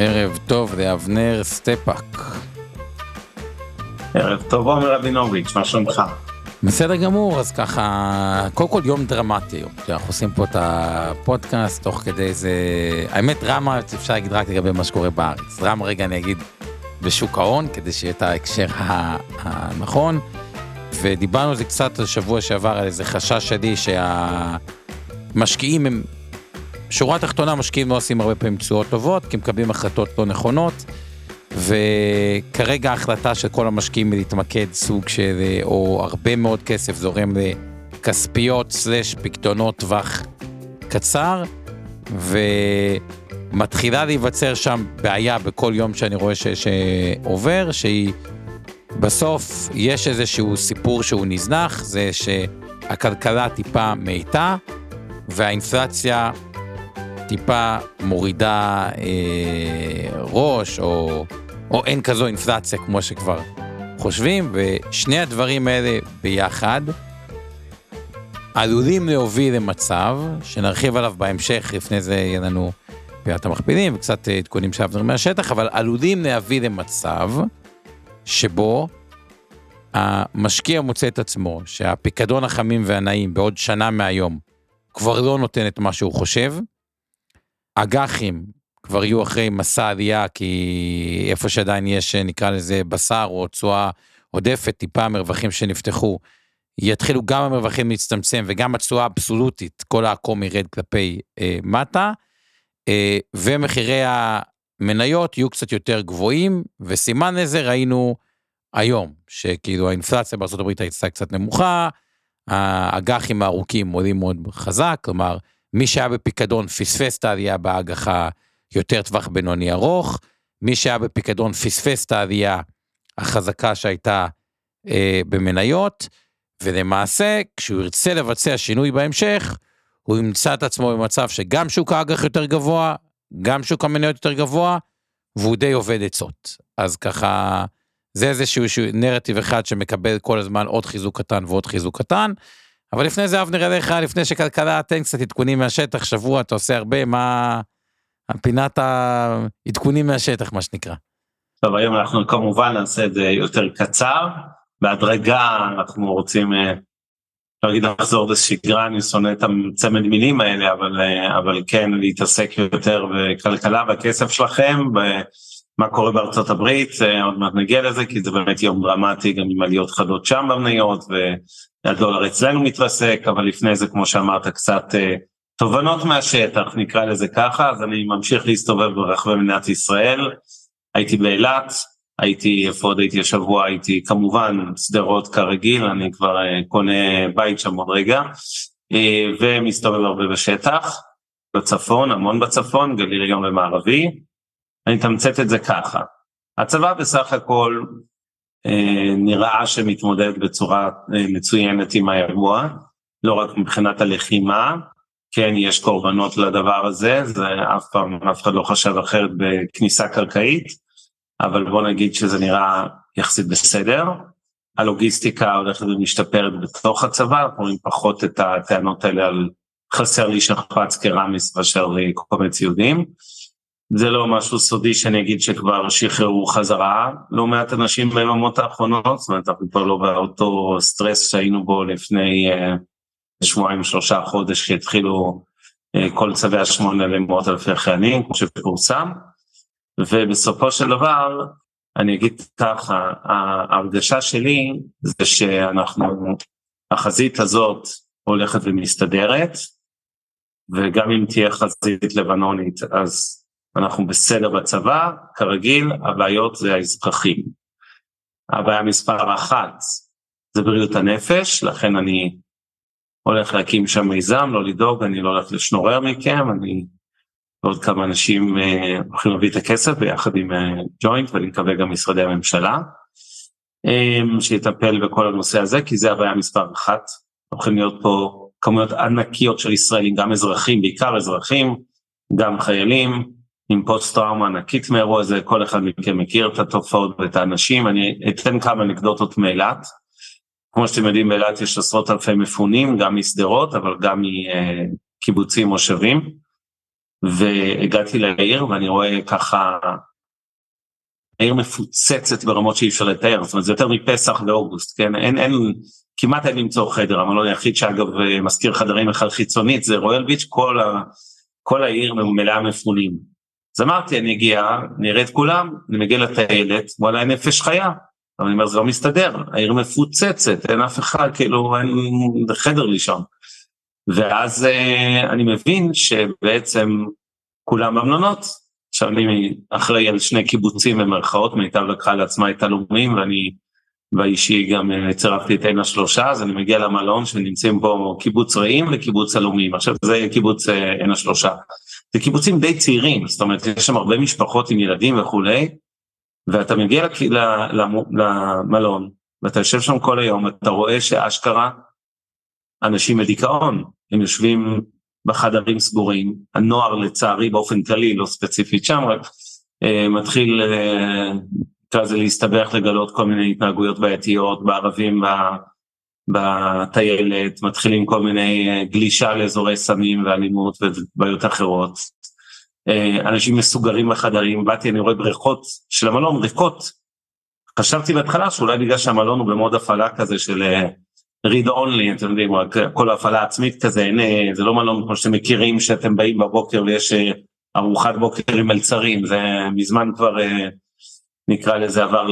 ערב טוב לאבנר סטפאק. ערב טוב עומר רבינוביץ', מה שלומך? בסדר גמור, אז ככה, קודם כל יום דרמטי. אנחנו עושים פה את הפודקאסט תוך כדי זה, האמת דרמה אפשר להגיד רק לגבי מה שקורה בארץ. דרמה רגע אני אגיד בשוק ההון, כדי שיהיה את ההקשר הנכון. ודיברנו על זה קצת השבוע שעבר על איזה חשש שלי שהמשקיעים הם, שורה תחתונה משקיעים לא עושים הרבה פעמים תשואות טובות כי מקבלים החלטות לא נכונות. וכרגע ההחלטה של כל המשקיעים היא להתמקד סוג של או הרבה מאוד כסף זורם לכספיות סלש פקדונות טווח קצר ומתחילה להיווצר שם בעיה בכל יום שאני רואה שעובר שהיא בסוף יש איזשהו סיפור שהוא נזנח, זה שהכלכלה טיפה מאיטה והאינפלציה טיפה מורידה אה, ראש, או, או אין כזו אינפלציה כמו שכבר חושבים, ושני הדברים האלה ביחד עלולים להוביל למצב, שנרחיב עליו בהמשך, לפני זה יהיה לנו פיית המכפילים וקצת עדכונים של אבנר מהשטח, אבל עלולים להביא למצב שבו המשקיע מוצא את עצמו שהפיקדון החמים והנעים בעוד שנה מהיום כבר לא נותן את מה שהוא חושב. אג"חים כבר יהיו אחרי מסע עלייה כי איפה שעדיין יש נקרא לזה בשר או תשואה עודפת טיפה המרווחים שנפתחו יתחילו גם המרווחים להצטמצם וגם התשואה האבסולוטית כל העקום ירד כלפי אה, מטה אה, ומחירי המניות יהיו קצת יותר גבוהים וסימן לזה ראינו היום, שכאילו האינפלציה בארה"ב הייתה קצת נמוכה, האג"חים הארוכים עולים מאוד חזק, כלומר, מי שהיה בפיקדון פספס את העלייה באג"ח יותר טווח בינוני ארוך, מי שהיה בפיקדון פספס את העלייה החזקה שהייתה אה, במניות, ולמעשה, כשהוא ירצה לבצע שינוי בהמשך, הוא ימצא את עצמו במצב שגם שוק האג"ח יותר גבוה, גם שוק המניות יותר גבוה, והוא די עובד עצות. אז ככה, זה איזשהו נרטיב אחד שמקבל כל הזמן עוד חיזוק קטן ועוד חיזוק קטן. אבל לפני זה אבנר אליך, לפני שכלכלה תן קצת עדכונים מהשטח, שבוע אתה עושה הרבה, מה פינת העדכונים מהשטח מה שנקרא. טוב היום אנחנו כמובן נעשה את זה יותר קצר, בהדרגה אנחנו רוצים אה, לא להגיד לחזור לשגרה, אני שונא את הצמד מילים האלה, אבל, אה, אבל כן להתעסק יותר בכלכלה בכסף שלכם. מה קורה בארצות הברית, אה, עוד מעט נגיע לזה כי זה באמת יום דרמטי גם עם עליות חדות שם במניות והדולר אצלנו מתרסק, אבל לפני זה כמו שאמרת קצת אה, תובנות מהשטח נקרא לזה ככה, אז אני ממשיך להסתובב ברחבי מדינת ישראל, הייתי באילת, הייתי, איפה עוד הייתי השבוע, הייתי כמובן שדרות כרגיל, אני כבר אה, קונה בית שם עוד רגע, ומסתובב הרבה בשטח, בצפון, המון בצפון, גליל גם במערבי, אני אתמצת את זה ככה, הצבא בסך הכל אה, נראה שמתמודד בצורה אה, מצוינת עם האירוע, לא רק מבחינת הלחימה, כן יש קורבנות לדבר הזה, זה אף פעם אף אחד לא חשב אחרת בכניסה קרקעית, אבל בוא נגיד שזה נראה יחסית בסדר. הלוגיסטיקה הולכת ומשתפרת בתוך הצבא, אנחנו רואים פחות את הטענות האלה על חסר לי שכפ"ץ קרמיס מאשר קומץ יהודים. זה לא משהו סודי שאני אגיד שכבר שחררו חזרה. לא מעט אנשים ביממות האחרונות, זאת אומרת אנחנו כבר לא באותו סטרס שהיינו בו לפני uh, שבועיים שלושה חודש שהתחילו uh, כל צווי השמונה למאות אלפי חיילים כמו שפורסם, ובסופו של דבר אני אגיד ככה, ההרגשה שלי זה שאנחנו, החזית הזאת הולכת ומסתדרת, וגם אם תהיה חזית לבנונית אז אנחנו בסדר בצבא, כרגיל, הבעיות זה האזרחים. הבעיה מספר אחת זה בריאות הנפש, לכן אני הולך להקים שם מיזם, לא לדאוג, אני לא הולך לשנורר מכם, אני ועוד כמה אנשים אה, הולכים להביא את הכסף ביחד עם אה, ג'וינט ואני מקווה גם משרדי הממשלה אה, שיטפל בכל הנושא הזה כי זה הבעיה מספר אחת. הולכים להיות פה כמויות ענקיות של ישראלים גם אזרחים בעיקר אזרחים גם חיילים עם פוסט טראומה ענקית מאירוע הזה כל אחד מכם מכיר את התופעות ואת האנשים אני אתן כמה אנקדוטות מאילת. כמו שאתם יודעים באילת יש עשרות אלפי מפונים גם משדרות אבל גם מקיבוצים מושבים. והגעתי לעיר ואני רואה ככה העיר מפוצצת ברמות שאי אפשר לתאר, זאת אומרת זה יותר מפסח ואוגוסט, כן, אין, אין, כמעט אין למצוא חדר, המלון היחיד שאגב מזכיר חדרים אחד חיצונית זה רויאל ביץ', כל, ה, כל העיר מלאה מפונים. אז אמרתי אני אגיע, נראה את כולם, אני מגיע לטיילת, וואלה אין נפש חיה, אבל אני אומר זה לא מסתדר, העיר מפוצצת, אין אף אחד, כאילו אין חדר לישון. ואז uh, אני מבין שבעצם כולם במלונות, עכשיו אני אחראי על שני קיבוצים במרכאות, מיטב לקחה לעצמה את הלאומים ואני באישי גם uh, צירפתי את עין השלושה, אז אני מגיע למלון שנמצאים פה קיבוץ רעים וקיבוץ הלאומים, עכשיו זה קיבוץ uh, עין השלושה. זה קיבוצים די צעירים, זאת אומרת יש שם הרבה משפחות עם ילדים וכולי, ואתה מגיע למלון ואתה יושב שם כל היום, אתה רואה שאשכרה אנשים בדיכאון, הם יושבים בחדרים סגורים, הנוער לצערי באופן כללי, לא ספציפית שם, רק אה, מתחיל אה, נקרא לזה להסתבך לגלות כל מיני התנהגויות בעייתיות בערבים בטיילת, מתחילים כל מיני אה, גלישה לאזורי סמים ואלימות ובעיות אחרות. אה, אנשים מסוגרים בחדרים, באתי אני רואה בריכות של המלון ריקות. חשבתי בהתחלה שאולי בגלל שהמלון הוא במוד הפעלה כזה של אה, read only, אתם יודעים, כל ההפעלה עצמית כזה, אין, זה לא מלון כמו שאתם מכירים שאתם באים בבוקר ויש ארוחת בוקר עם מלצרים, זה מזמן כבר נקרא לזה עבר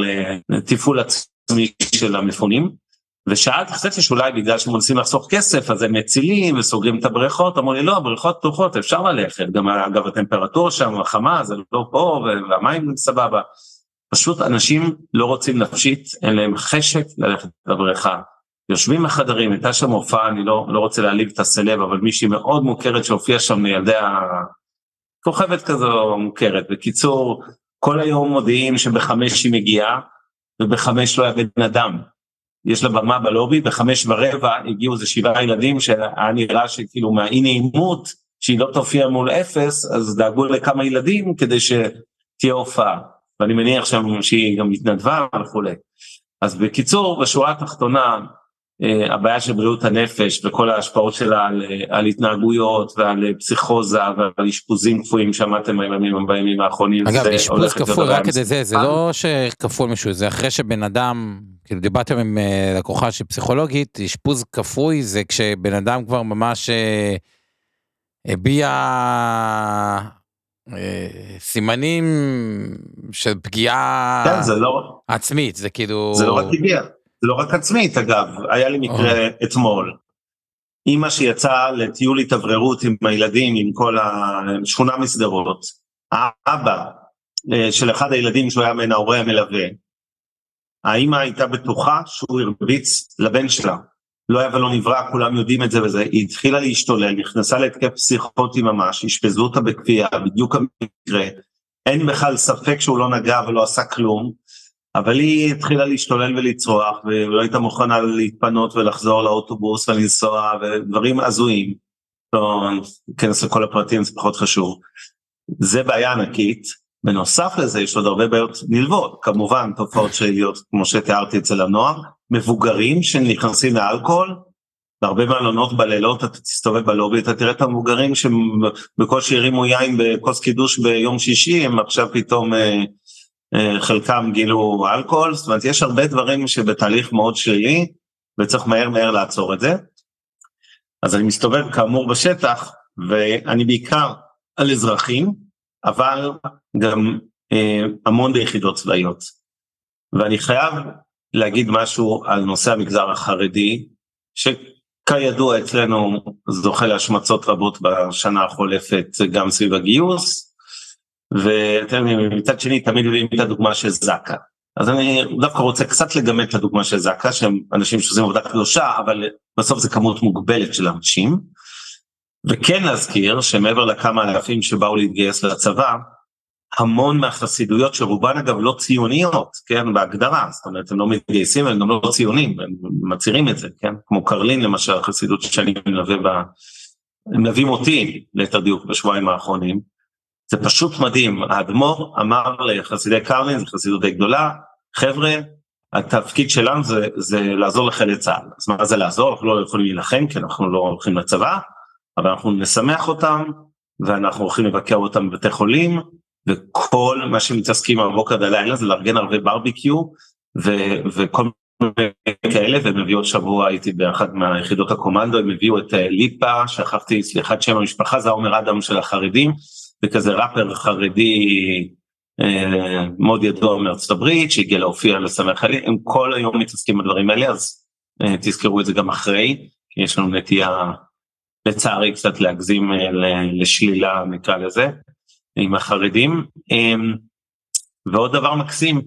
לתפעול עצמי של המפונים. ושאלתי חשבתי שאולי בגלל שהם מנסים לחסוך כסף אז הם מצילים וסוגרים את הבריכות, אמרו לי לא הבריכות פתוחות אפשר ללכת, גם אגב הטמפרטורה שם החמה זה לא פה והמים סבבה. פשוט אנשים לא רוצים נפשית, אין להם חשק ללכת לבריכה. יושבים בחדרים, הייתה שם הופעה, אני לא, לא רוצה להעליב את הסלב, אבל מישהי מאוד מוכרת שהופיעה שם לילדי הכוכבת כזו מוכרת. בקיצור, כל היום מודיעים שבחמש היא מגיעה, ובחמש לא היה בן אדם. יש לה במה בלובי, בחמש ורבע הגיעו איזה שבעה ילדים שהיה נראה שכאילו מהאי נעימות, שהיא לא תופיע מול אפס, אז דאגו לכמה ילדים כדי שתהיה הופעה. ואני מניח שם שהיא גם התנדבה וכולי. אז בקיצור, בשורה התחתונה, הבעיה של בריאות הנפש וכל ההשפעות שלה על, אה, על התנהגויות ועל אה, פסיכוזה ועל אשפוזים כפויים שמעתם בימים, בימים האחרונים. אגב אשפוז כפוי רק כדי זה זה לא שכפוי מישהו זה אחרי שבן אדם כאילו דיברתם עם לקוחה שהיא פסיכולוגית אשפוז כפוי זה כשבן אדם כבר ממש הביע סימנים של פגיעה כן, זה לא, עצמית זה כאילו זה לא רק הביע. לא רק עצמית אגב, היה לי מקרה oh. אתמול. אימא שיצאה לטיול התאווררות עם הילדים, עם כל השכונה משדרות, האבא אה, של אחד הילדים שהוא היה מן ההורה המלווה, האימא הייתה בטוחה שהוא הרביץ לבן שלה. לא היה ולא נברא, כולם יודעים את זה וזה, היא התחילה להשתולל, נכנסה להתקף פסיכוטי ממש, אשפזו אותה בכפייה, בדיוק המקרה, אין בכלל ספק שהוא לא נגע ולא עשה כלום, אבל היא התחילה להשתולל ולצרוח ולא הייתה מוכנה להתפנות ולחזור לאוטובוס ולנסוע ודברים הזויים. לא ניכנס לכל הפרטים זה פחות חשוב. זה בעיה ענקית. בנוסף לזה יש עוד הרבה בעיות נלוות כמובן תופעות שליליות כמו שתיארתי אצל הנוער מבוגרים שנכנסים לאלכוהול בהרבה מלונות בלילות אתה תסתובב בלובי אתה תראה את המבוגרים שבקושי הרימו יין בכוס קידוש ביום שישי הם עכשיו פתאום אה, חלקם גילו אלכוהול, זאת אומרת יש הרבה דברים שבתהליך מאוד שלילי וצריך מהר מהר לעצור את זה. אז אני מסתובב כאמור בשטח ואני בעיקר על אזרחים, אבל גם אה, המון ביחידות צבאיות. ואני חייב להגיד משהו על נושא המגזר החרדי, שכידוע אצלנו זוכה להשמצות רבות בשנה החולפת גם סביב הגיוס, ומצד שני תמיד מביאים את הדוגמה של זק"א. אז אני דווקא רוצה קצת לגמד את הדוגמה של זק"א שהם אנשים שעושים עבודה קדושה אבל בסוף זה כמות מוגבלת של אנשים. וכן להזכיר שמעבר לכמה אלפים שבאו להתגייס לצבא, המון מהחסידויות שרובן אגב לא ציוניות, כן, בהגדרה, זאת אומרת הם לא מתגייסים, הם גם לא ציונים, הם מצהירים את זה, כן, כמו קרלין למשל, החסידות שאני מלווה בה, הם מלווים אותי ליתר דיוק בשבועיים האחרונים, זה פשוט מדהים, האדמו"ר אמר לחסידי קרלין, זו חסידות די גדולה, חבר'ה, התפקיד שלנו זה, זה לעזור לחיילי צה"ל, אז מה זה לעזור? אנחנו לא יכולים להילחם כי אנחנו לא הולכים לצבא, אבל אנחנו נשמח אותם, ואנחנו הולכים לבקר אותם בבתי חולים, וכל מה שמתעסקים מהבוקר עד הלילה זה לארגן הרבה ברביקיו ו- וכל מיני כאלה והם הביאו עוד שבוע הייתי באחד מהיחידות הקומנדו הם הביאו את אה, ליפה שכחתי סליחת שם המשפחה זה עומר אדם של החרדים וכזה ראפר חרדי אה, מאוד ידוע מארצות הברית שהגיע להופיע לשמח חיילים הם כל היום מתעסקים בדברים האלה אז אה, תזכרו את זה גם אחרי כי יש לנו נטייה לצערי קצת להגזים אה, לשלילה נקרא לזה. עם החרדים. ועוד דבר מקסים,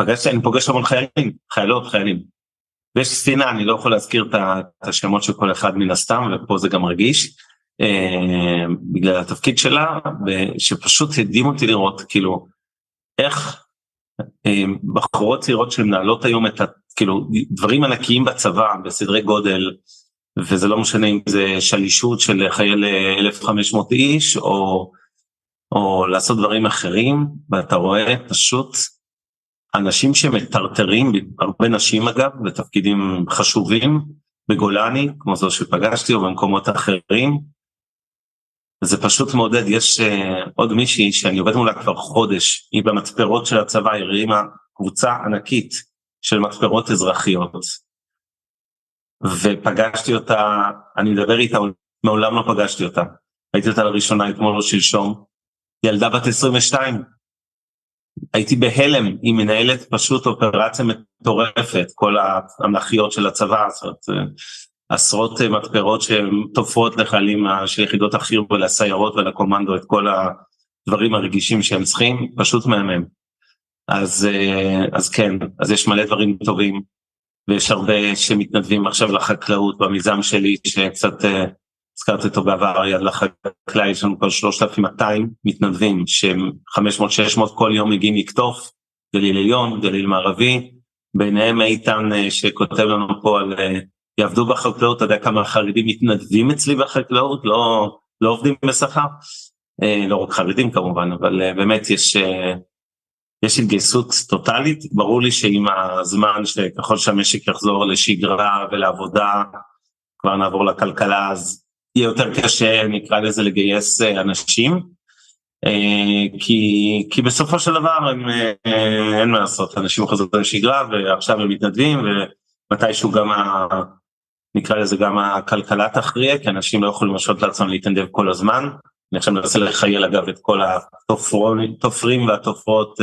פגשתי, אני פוגש המון חיילים, חיילות, חיילים. ויש ספינה, אני לא יכול להזכיר את השמות של כל אחד מן הסתם, ופה זה גם רגיש, בגלל התפקיד שלה, שפשוט הדהים אותי לראות, כאילו, איך אמ, בחורות צעירות שמנהלות היום את ה... כאילו, דברים ענקיים בצבא, בסדרי גודל, וזה לא משנה אם זה שלישות של חייל 1,500 איש, או או לעשות דברים אחרים, ואתה רואה פשוט אנשים שמטרטרים, הרבה נשים אגב, בתפקידים חשובים, בגולני, כמו זו שפגשתי, או במקומות אחרים, זה פשוט מעודד, יש uh, עוד מישהי שאני עובד מולה כבר חודש, היא במתפרות של הצבא, היא הרימה קבוצה ענקית של מתפרות אזרחיות. ופגשתי אותה, אני מדבר איתה, מעולם לא פגשתי אותה. ראיתי אותה לראשונה אתמול או שלשום, ילדה בת 22. הייתי בהלם, היא מנהלת פשוט אופרציה מטורפת, כל האנכיות של הצבא, זאת אומרת, עשרות מתפרות שהן תופרות לחיילים של יחידות החי"ר ולסיירות ולקומנדו את כל הדברים הרגישים שהם צריכים, פשוט מהמם. אז, אז כן, אז יש מלא דברים טובים, ויש הרבה שמתנדבים עכשיו לחקלאות במיזם שלי, שקצת הזכרתי אותו בעבר, יד לחקלאי, יש לנו כבר 3,200 מתנדבים שהם 500-600 כל יום מגיעים לקטוף, גליל עליון, גליל מערבי, ביניהם איתן אה, שכותב לנו פה על אה, יעבדו בחקלאות, אתה יודע כמה חרדים מתנדבים אצלי בחקלאות, לא, לא עובדים בשכר, אה, לא רק חרדים כמובן, אבל באמת יש, יש התגייסות טוטאלית, ברור לי שעם הזמן שככל שהמשק יחזור לשגרה ולעבודה, כבר נעבור לכלכלה אז יהיה יותר קשה נקרא לזה לגייס אה, אנשים. אה, כי, כי בסופו של דבר הם, אה, אין מה לעשות אנשים חוזרים לשגרה ועכשיו הם מתנדבים ומתישהו גם נקרא לזה גם הכלכלה תכריע כי אנשים לא יכולים לשעות לעצמם להתנדב כל הזמן. אני עכשיו מנסה לחייל אגב את כל התופרים והתופרות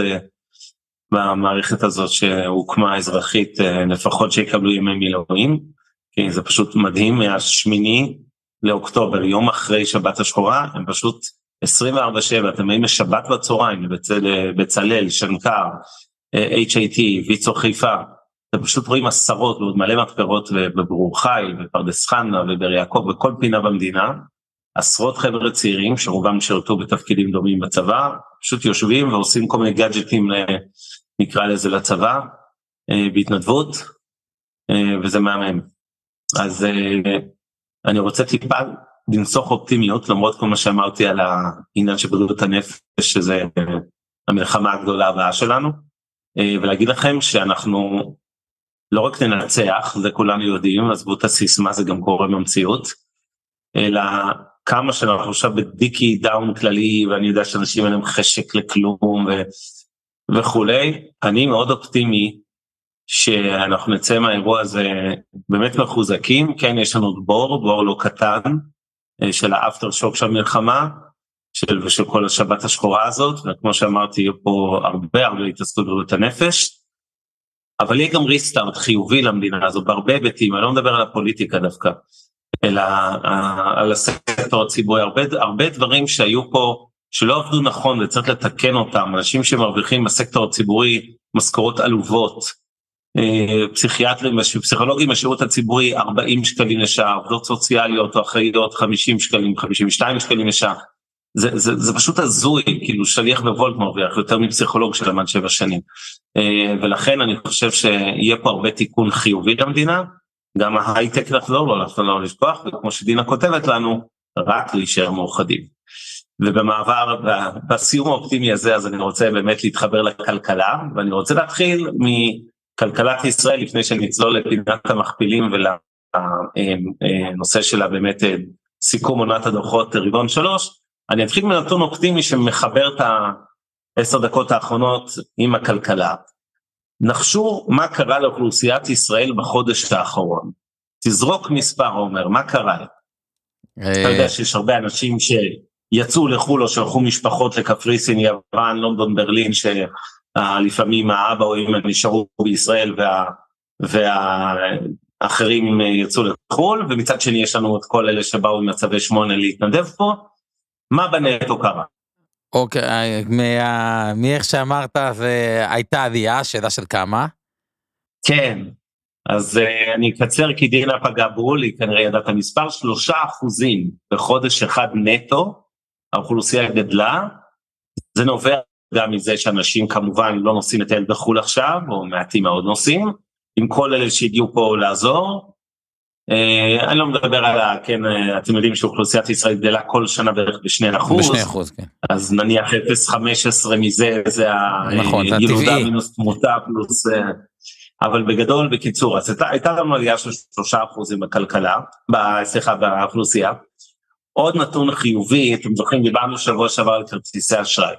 במערכת הזאת שהוקמה אזרחית לפחות שיקבלו ימי מילואים כי זה פשוט מדהים מהשמיני לאוקטובר, יום אחרי שבת השחורה, הם פשוט 24/7, אתם באים לשבת בצהריים, לבצל, בצלאל, שנקר, HIT, ויצו חיפה, אתם פשוט רואים עשרות ועוד מלא מתפרות בברור חיל, בפרדס חנה ובאר יעקב, בכל פינה במדינה, עשרות חבר'ה צעירים שרובם שירתו בתפקידים דומים בצבא, פשוט יושבים ועושים כל מיני גאדג'טים, נקרא לזה לצבא, אה, בהתנדבות, אה, וזה מהמם. אז אה, אני רוצה טיפה לנסוך אופטימיות למרות כל מה שאמרתי על העניין של בריאות הנפש שזה המלחמה הגדולה הבאה שלנו ולהגיד לכם שאנחנו לא רק ננצח זה כולנו יודעים עזבו את הסיסמה זה גם קורה במציאות אלא כמה שאנחנו עכשיו בדיכאון כללי ואני יודע שאנשים אין להם חשק לכלום ו... וכולי אני מאוד אופטימי שאנחנו נצא מהאירוע הזה באמת מחוזקים, כן יש לנו בור, בור לא קטן אה, של ה after shock של המלחמה של, ושל כל השבת השחורה הזאת, וכמו שאמרתי יהיו פה הרבה הרבה התעסקות בבריאות הנפש, אבל יהיה גם restart חיובי למדינה הזו בהרבה היבטים, אני לא מדבר על הפוליטיקה דווקא, אלא אה, על הסקטור הציבורי, הרבה, הרבה דברים שהיו פה שלא עבדו נכון וצריך לתקן אותם, אנשים שמרוויחים בסקטור הציבורי משכורות עלובות, פסיכיאטרים ופסיכולוגים בשירות הציבורי 40 שקלים לשעה, עובדות סוציאליות או אחראיות 50 שקלים, 52 שקלים לשעה. זה, זה, זה פשוט הזוי, כאילו שליח בוולט מרוויח יותר מפסיכולוג שלמד שבע שנים. ולכן אני חושב שיהיה פה הרבה תיקון חיובי למדינה, גם ההייטק לחזור לו, לא, לא לשכוח, וכמו שדינה כותבת לנו, רק להישאר מאוחדים. ובמעבר, בסיום האופטימי הזה, אז אני רוצה באמת להתחבר לכלכלה, ואני רוצה להתחיל מכלכלת ישראל לפני שנצלול לפינת המכפילים ולנושא שלה באמת סיכום עונת הדוחות רבעון שלוש, אני אתחיל מנתון אופטימי שמחבר את העשר דקות האחרונות עם הכלכלה. נחשו מה קרה לאוכלוסיית ישראל בחודש האחרון. תזרוק מספר עומר, מה קרה? אתה יודע שיש הרבה אנשים שיצאו לחו"ל או שלחו משפחות לקפריסין, יוון, לונדון, ברלין, שלפעמים האבא או אמא נשארו בישראל וה, והאחרים יצאו לחו"ל, ומצד שני יש לנו את כל אלה שבאו עם מצבי שמונה להתנדב פה. מה בנטו קרה? אוקיי, מה, מאיך שאמרת זה הייתה עלייה, שאלה של כמה? כן, אז uh, אני אקצר כי דינה פגע בול, היא כנראה ידעה את המספר, שלושה אחוזים בחודש אחד נטו, האוכלוסייה גדלה, זה נובע גם מזה שאנשים כמובן לא נוסעים לטייל בחו"ל עכשיו, או מעטים מאוד נוסעים, עם כל אלה שהגיעו פה לעזור, אני לא מדבר על ה... כן, uh, אתם יודעים שאוכלוסיית ישראל גדלה כל שנה בערך בשני אחוז. בשני אחוז, כן. אז נניח 0.15 מזה זה נכון, הילודה מינוס תמותה פלוס... Uh, אבל בגדול, בקיצור, אז הייתה, הייתה לנו עלייה של שלושה אחוזים בכלכלה, סליחה, באוכלוסייה. עוד נתון חיובי, אתם זוכרים, דיברנו שבוע שעבר על כרטיסי אשראי.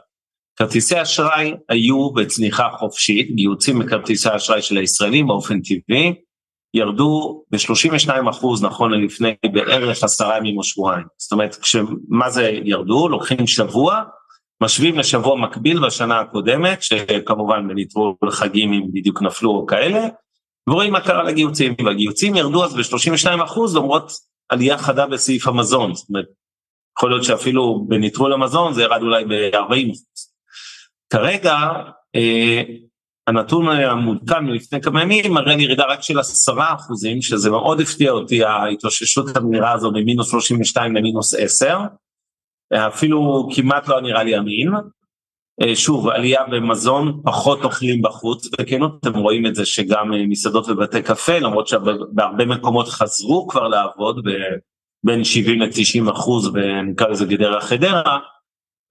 כרטיסי אשראי היו בצניחה חופשית, גיוצים בכרטיסי אשראי של הישראלים באופן טבעי, ירדו ב-32 אחוז נכון ללפני בערך עשרה ימים או שבועיים. זאת אומרת, מה זה ירדו? לוקחים שבוע, משווים לשבוע מקביל בשנה הקודמת, שכמובן בניטרול חגים אם בדיוק נפלו או כאלה, ורואים מה קרה לגיהוצים, והגיהוצים ירדו אז ב-32 אחוז למרות עלייה חדה בסעיף המזון, זאת אומרת, יכול להיות שאפילו בניטרול המזון זה ירד אולי ב-40 אחוז. כרגע, אה, הנתון המעודכן מלפני כמה ימים מראה לי ירידה רק של עשרה אחוזים, שזה מאוד הפתיע אותי ההתאוששות המהירה הזו ממינוס 32 למינוס 10, אפילו כמעט לא נראה לי אמין. שוב, עלייה במזון, פחות אוכלים בחוץ, וכן אתם רואים את זה שגם מסעדות ובתי קפה, למרות שבהרבה מקומות חזרו כבר לעבוד, בין 70 ל-90 אחוז, ונקרא לזה גדרה חדרה,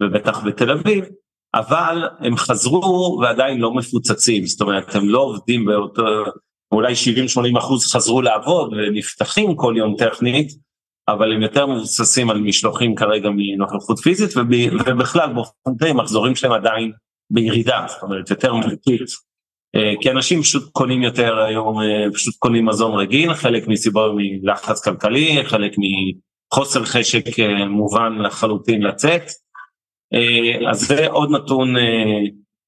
ובטח בתל אביב, אבל הם חזרו ועדיין לא מפוצצים, זאת אומרת הם לא עובדים באותו, אולי 70-80 אחוז חזרו לעבוד ונפתחים כל יום טכנית, אבל הם יותר מבוססים על משלוחים כרגע מנוכחות פיזית ובכלל באופן כללי מחזורים שלהם עדיין בירידה, זאת אומרת יותר מלכית. כי אנשים פשוט קונים יותר היום, פשוט קונים מזון רגיל, חלק מסיבות מלחץ כלכלי, חלק מחוסר חשק מובן לחלוטין לצאת. אז זה עוד נתון,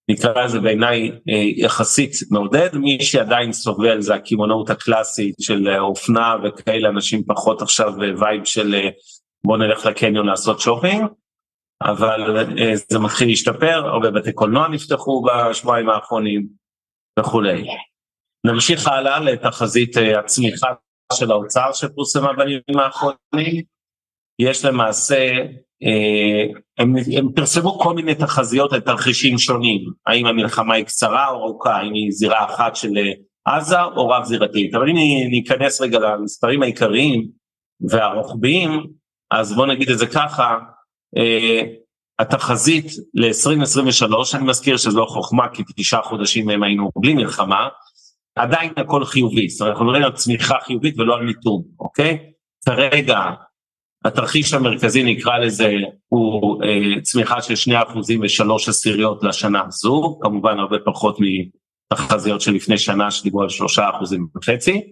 נקרא לזה בעיניי יחסית מעודד, מי שעדיין סובל זה הקמעונאות הקלאסית של אופנה וכאלה אנשים פחות עכשיו vibe של בוא נלך לקניון לעשות שופינג, אבל זה מתחיל להשתפר, הרבה בתי קולנוע נפתחו בשבועיים האחרונים וכולי. נמשיך הלאה לתחזית הצמיחה של האוצר שפורסמה בימים האחרונים, יש למעשה הם, הם פרסמו כל מיני תחזיות לתרחישים שונים, האם המלחמה היא קצרה או ארוכה, האם היא זירה אחת של עזה או רב זירתית, אבל אם ניכנס רגע למספרים העיקריים והרוחביים, אז בוא נגיד את זה ככה, אה, התחזית ל-2023, אני מזכיר שזו חוכמה כי תשעה חודשים מהם היינו בלי מלחמה, עדיין הכל חיובי, זאת אומרת אנחנו מדברים על צמיחה חיובית ולא על מיתון, אוקיי? כרגע התרחיש המרכזי נקרא לזה הוא אה, צמיחה של 2 אחוזים ושלוש עשיריות לשנה הזו, כמובן הרבה פחות מתחזיות של לפני שנה שדיברו על 3 אחוזים וחצי.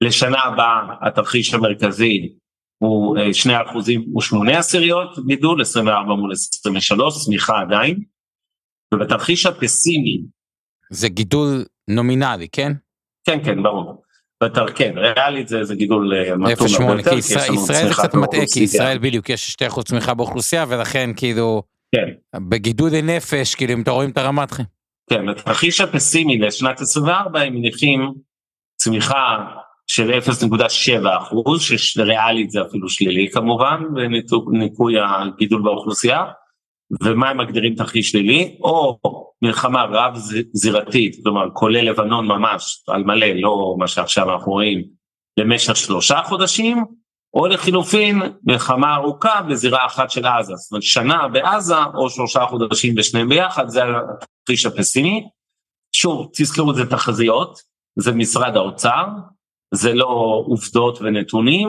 לשנה הבאה התרחיש המרכזי הוא אה, 2 אחוזים ושמונה עשיריות גידול, 24 מול 23, צמיחה עדיין. ובתרחיש הפסימי. זה גידול נומינלי, כן? כן, כן, ברור. יותר כן, ריאלית זה, זה גידול אה, מתון הרבה יותר, כי ישראל, זה קצת מטעה, כי ישראל בדיוק יש 2% צמיחה באוכלוסייה ולכן כאילו, כן. בגידול לנפש, כאילו אם אתה רואים את הרמת חיים. כן, בתרחיש הפסימי לשנת 24 הם מניחים צמיחה של 0.7 אחוז, שריאלית זה אפילו שלילי כמובן, בניכוי הגידול באוכלוסייה, ומה הם מגדירים תרחיש שלילי, או מלחמה רב זירתית, כלומר כולל לבנון ממש על מלא, לא מה שעכשיו אנחנו רואים, למשך שלושה חודשים, או לחילופין מלחמה ארוכה בזירה אחת של עזה, זאת אומרת שנה בעזה או שלושה חודשים בשניהם ביחד, זה התרחיש הפסימי. שוב, תזכרו זה תחזיות, זה משרד האוצר, זה לא עובדות ונתונים,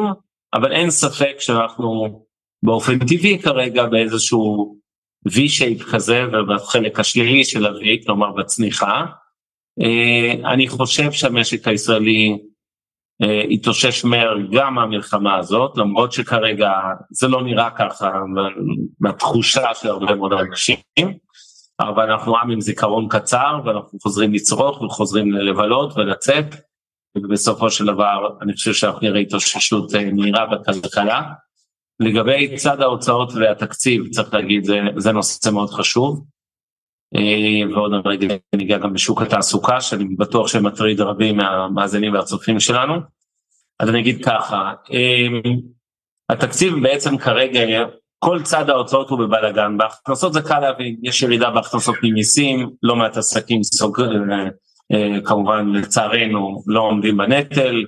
אבל אין ספק שאנחנו באופן טבעי כרגע באיזשהו V-shape כזה ובחלק השלילי של ה-V, כלומר בצניחה. אה, אני חושב שהמשק הישראלי התאושש מהר גם מהמלחמה הזאת, למרות שכרגע זה לא נראה ככה מהתחושה של הרבה מאוד אנשים, אבל אנחנו עם עם זיכרון קצר ואנחנו חוזרים לצרוך וחוזרים לבלות ולצאת, ובסופו של דבר אני חושב שאנחנו נראה התאוששות אה, מהירה בכלכלה. לגבי צד ההוצאות והתקציב, צריך להגיד, זה, זה נושא מאוד חשוב. אה, ועוד רגע ניגע גם בשוק התעסוקה, שאני בטוח שמטריד רבים מהמאזינים והצופים שלנו. אז אני אגיד ככה, אה, התקציב בעצם כרגע, כל צד ההוצאות הוא בבלאגן, בהכנסות זה קל להבין, יש ירידה בהכנסות ממיסים, לא מעט עסקים סוג, אה, כמובן לצערנו לא עומדים בנטל,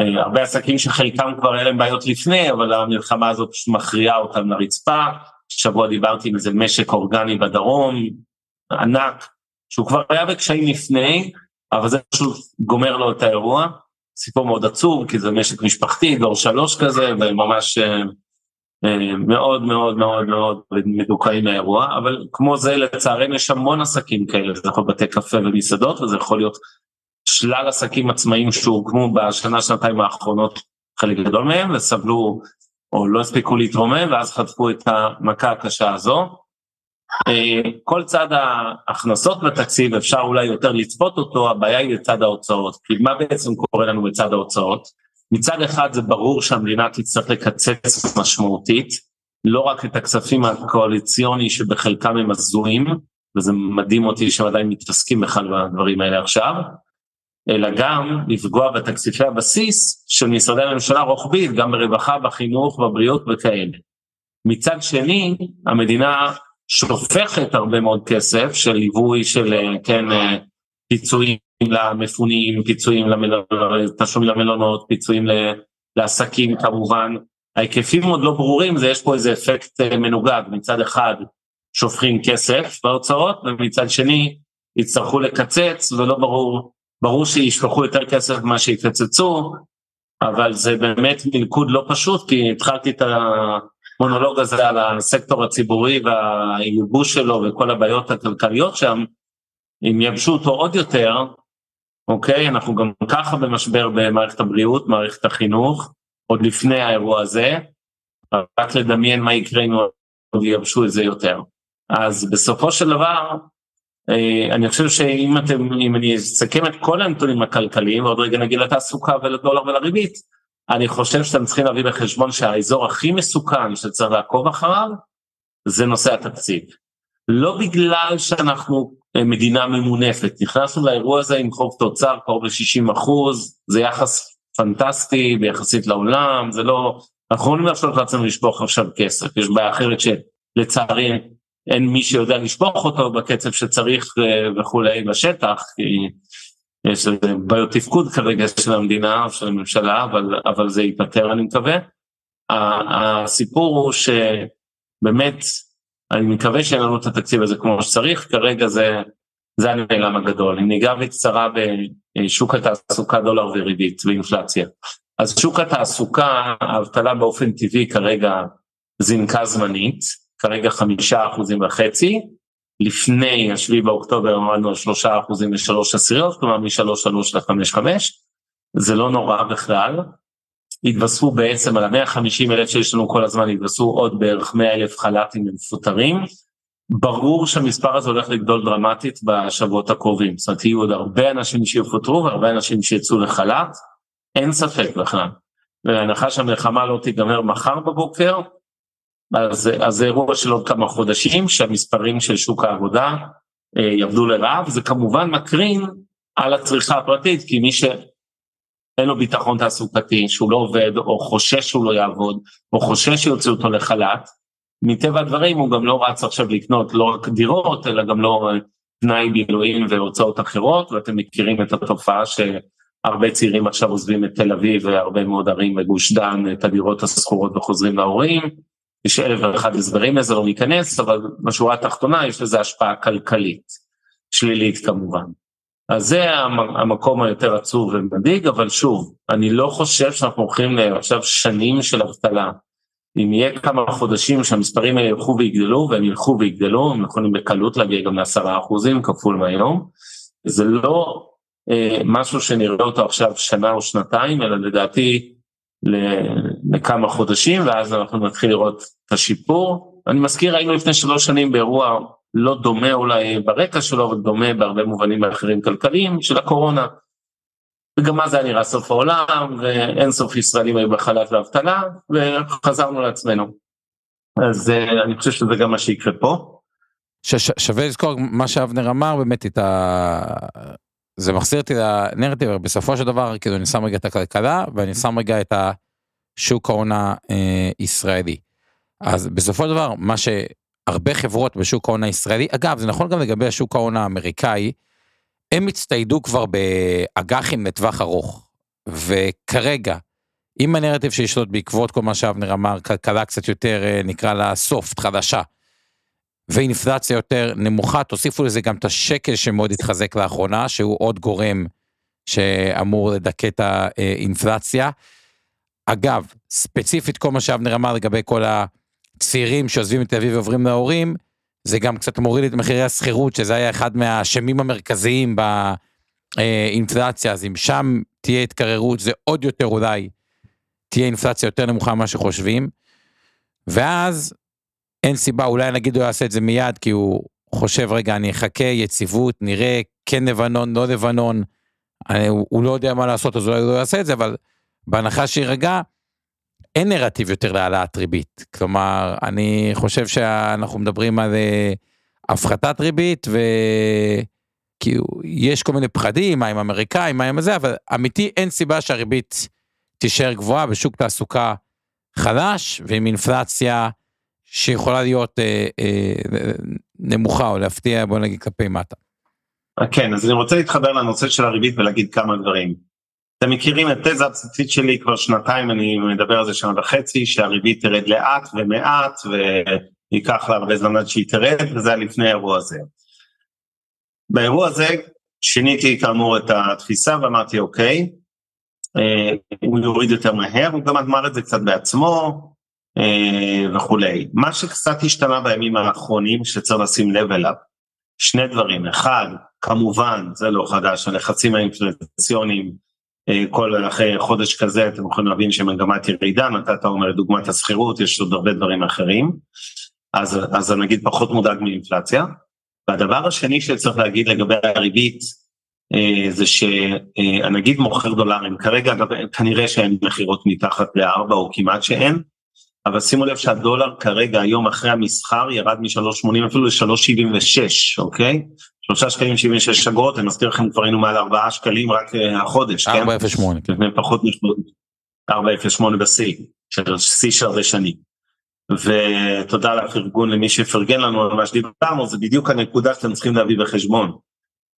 הרבה עסקים שחלקם כבר היה להם בעיות לפני, אבל המלחמה הזאת מכריעה אותם לרצפה, שבוע דיברתי עם איזה משק אורגני בדרום, ענק, שהוא כבר היה בקשיים לפני, אבל זה פשוט גומר לו את האירוע. סיפור מאוד עצוב, כי זה משק משפחתי, דור שלוש כזה, וממש אה, אה, מאוד מאוד מאוד מאוד מדוכאים מהאירוע, אבל כמו זה לצערנו יש המון עסקים כאלה, זה יכול להיות בתי קפה ומסעדות, וזה יכול להיות שלל עסקים עצמאיים שהוקמו בשנה, שנתיים האחרונות, חלק גדול מהם, וסבלו או לא הספיקו להתרומם, ואז חטפו את המכה הקשה הזו. אה, כל צד ההכנסות בתקציב אפשר אולי יותר לצפות אותו, הבעיה היא לצד ההוצאות. כי מה בעצם קורה לנו בצד ההוצאות? מצד אחד זה ברור שהמדינה תצטרך לקצץ משמעותית, לא רק את הכספים הקואליציוני שבחלקם הם הזויים, וזה מדהים אותי שהם עדיין מתעסקים בכלל בדברים האלה עכשיו, אלא גם לפגוע בתקציבי הבסיס של משרדי הממשלה רוחבית, גם ברווחה, בחינוך, בבריאות וכאלה. מצד שני, המדינה שופכת הרבה מאוד כסף של ליווי של אה, כן אה, פיצויים למפונים, פיצויים למלונות, תשלומים למלונות, פיצויים לעסקים כמובן. ההיקפים עוד לא ברורים, זה יש פה איזה אפקט אה, מנוגד, מצד אחד שופכים כסף בהוצאות ומצד שני יצטרכו לקצץ ולא ברור, ברור שישפכו יותר כסף ממה שיקצצו, אבל זה באמת מלכוד לא פשוט כי התחלתי את. המונולוג הזה על הסקטור הציבורי והייבוש שלו וכל הבעיות הכלכליות שם, אם יבשו אותו עוד יותר, אוקיי, אנחנו גם ככה במשבר במערכת הבריאות, מערכת החינוך, עוד לפני האירוע הזה, רק לדמיין מה יקרה אם עוד יבשו את זה יותר. אז בסופו של דבר, אני חושב שאם אתם, אם אני אסכם את כל הנתונים הכלכליים, ועוד רגע נגיד לתעסוקה ולדולר ולריבית, אני חושב שאתם צריכים להביא בחשבון שהאזור הכי מסוכן שצריך לעקוב אחריו זה נושא התקציב. לא בגלל שאנחנו אה, מדינה ממונפת, נכנסנו לאירוע הזה עם חוב תוצר קרוב ל-60 אחוז, זה יחס פנטסטי ביחסית לעולם, זה לא, אנחנו יכולים להרשות לעצמנו לשפוך עכשיו כסף, יש בעיה אחרת שלצערי אין מי שיודע לשפוך אותו בקצב שצריך אה, וכולי בשטח, כי יש בעיות תפקוד כרגע של המדינה או של הממשלה, אבל, אבל זה ייפתר אני מקווה. הסיפור הוא שבאמת, אני מקווה שאין לנו את התקציב הזה כמו שצריך, כרגע זה, זה הנעלם הגדול. אם ניגע בקצרה בשוק התעסוקה, דולר וריבית ואינפלציה. אז שוק התעסוקה, האבטלה באופן טבעי כרגע זינקה זמנית, כרגע חמישה אחוזים וחצי, לפני השביעי באוקטובר עמדנו על שלושה אחוזים ושלוש עשיריות, כלומר משלוש שלוש לחמש חמש, זה לא נורא בכלל. התווספו בעצם על המאה חמישים אלף שיש לנו כל הזמן, התווספו עוד בערך מאה אלף חל"תים מפוטרים. ברור שהמספר הזה הולך לגדול דרמטית בשבועות הקרובים, זאת אומרת יהיו עוד הרבה אנשים שיפוטרו והרבה אנשים שיצאו לחל"ת, אין ספק בכלל. ולהנחה שהמלחמה לא תיגמר מחר בבוקר, אז, זה אירוע של עוד כמה חודשים שהמספרים של שוק העבודה אה, ירדו לרעב, זה כמובן מקרין על הצריכה הפרטית, כי מי שאין לו ביטחון תעסוקתי, שהוא לא עובד, או חושש שהוא לא יעבוד, או חושש שיוציאו אותו לחל"ת, מטבע הדברים הוא גם לא רץ עכשיו לקנות לא רק דירות, אלא גם לא פנאי בילויים והוצאות אחרות, ואתם מכירים את התופעה שהרבה צעירים עכשיו עוזבים את תל אביב והרבה מאוד ערים בגוש דן, את הדירות השכורות וחוזרים להורים. יש אלף ואחד הסברים לזה, לא ניכנס, אבל בשורה התחתונה יש לזה השפעה כלכלית, שלילית כמובן. אז זה המקום היותר עצוב ומדאיג, אבל שוב, אני לא חושב שאנחנו הולכים עכשיו שנים של אבטלה. אם יהיה כמה חודשים שהמספרים האלה ילכו ויגדלו, והם ילכו ויגדלו, הם יכולים בקלות להגיע גם לעשרה אחוזים כפול מהיום, זה לא אה, משהו שנראה אותו עכשיו שנה או שנתיים, אלא לדעתי לכמה חודשים, ואז אנחנו נתחיל לראות את השיפור. אני מזכיר, היינו לפני שלוש שנים באירוע לא דומה אולי ברקע שלו, אבל דומה בהרבה מובנים אחרים כלכליים, של הקורונה. וגם זה היה נראה סוף העולם, ואין סוף ישראלים היו בחל"ת ואבטלה, וחזרנו לעצמנו. אז אה, אני חושב שזה גם מה שיקרה פה. ש- שווה לזכור מה שאבנר אמר באמת את ה... זה מחזיר אותי לנרטיב בסופו של דבר כאילו אני שם רגע את הכלכלה ואני שם רגע את השוק ההון הישראלי. אז בסופו של דבר מה שהרבה חברות בשוק ההון הישראלי אגב זה נכון גם לגבי השוק ההון האמריקאי. הם הצטיידו כבר באג"חים לטווח ארוך וכרגע אם הנרטיב שישלוט בעקבות כל מה שאבנר אמר כלכלה קצת יותר אה, נקרא לה סופט חדשה. ואינפלציה יותר נמוכה, תוסיפו לזה גם את השקל שמאוד התחזק לאחרונה, שהוא עוד גורם שאמור לדכא את האינפלציה. אגב, ספציפית כל מה שאבנר אמר לגבי כל הצעירים שעוזבים את תל אביב ועוברים להורים, זה גם קצת מוריד את מחירי השכירות, שזה היה אחד מהאשמים המרכזיים באינפלציה, אז אם שם תהיה התקררות, זה עוד יותר אולי תהיה אינפלציה יותר נמוכה ממה שחושבים. ואז אין סיבה, אולי נגיד הוא יעשה את זה מיד, כי הוא חושב, רגע, אני אחכה, יציבות, נראה, כן לבנון, לא לבנון, אני, הוא, הוא לא יודע מה לעשות, אז אולי הוא לא יעשה את זה, אבל בהנחה שיירגע, אין נרטיב יותר להעלאת ריבית. כלומר, אני חושב שאנחנו מדברים על אה, הפחתת ריבית, וכאילו, יש כל מיני פחדים, מה עם אמריקאים, מה עם זה, אבל אמיתי, אין סיבה שהריבית תישאר גבוהה בשוק תעסוקה חלש, ועם אינפלציה שיכולה להיות אה, אה, נמוכה או להפתיע בוא נגיד כלפי מטה. כן אז אני רוצה להתחבר לנושא של הריבית ולהגיד כמה דברים. אתם מכירים את תזה הבסיסית שלי כבר שנתיים אני מדבר על זה שנה וחצי שהריבית תרד לאט ומעט וייקח לה הרבה זמן עד שהיא תרד וזה היה לפני האירוע הזה. באירוע הזה שיניתי כאמור את התפיסה ואמרתי אוקיי אה, הוא יוריד יותר מהר הוא גם אמר את זה קצת בעצמו אה, וכולי. מה שקצת השתנה בימים האחרונים שצריך לשים לב אליו, שני דברים, אחד, כמובן, זה לא חדש, הלחצים האינפלציוניים, כל אחרי חודש כזה אתם יכולים להבין שמגמת ירידה, נתת אומר דוגמת השכירות, יש עוד הרבה דברים אחרים, אז, אז אני נגיד פחות מודאג מאינפלציה. והדבר השני שצריך להגיד לגבי הריבית, אה, זה שהנגיד מוכר דולרים, כרגע כנראה שאין מכירות מתחת לארבע או כמעט שאין, אבל שימו לב שהדולר כרגע היום אחרי המסחר ירד מ-3.80 אפילו ל-3.76 אוקיי? 3 שקלים 76 אגורות אני מזכיר לכם כבר היינו מעל 4 שקלים רק uh, החודש 4.08 כן? לפני פחות מ-4.08 בשיא של שיא של הרבה שנים. ותודה לפרגון למי שפרגן לנו על מה שדיברנו זה בדיוק הנקודה שאתם צריכים להביא בחשבון.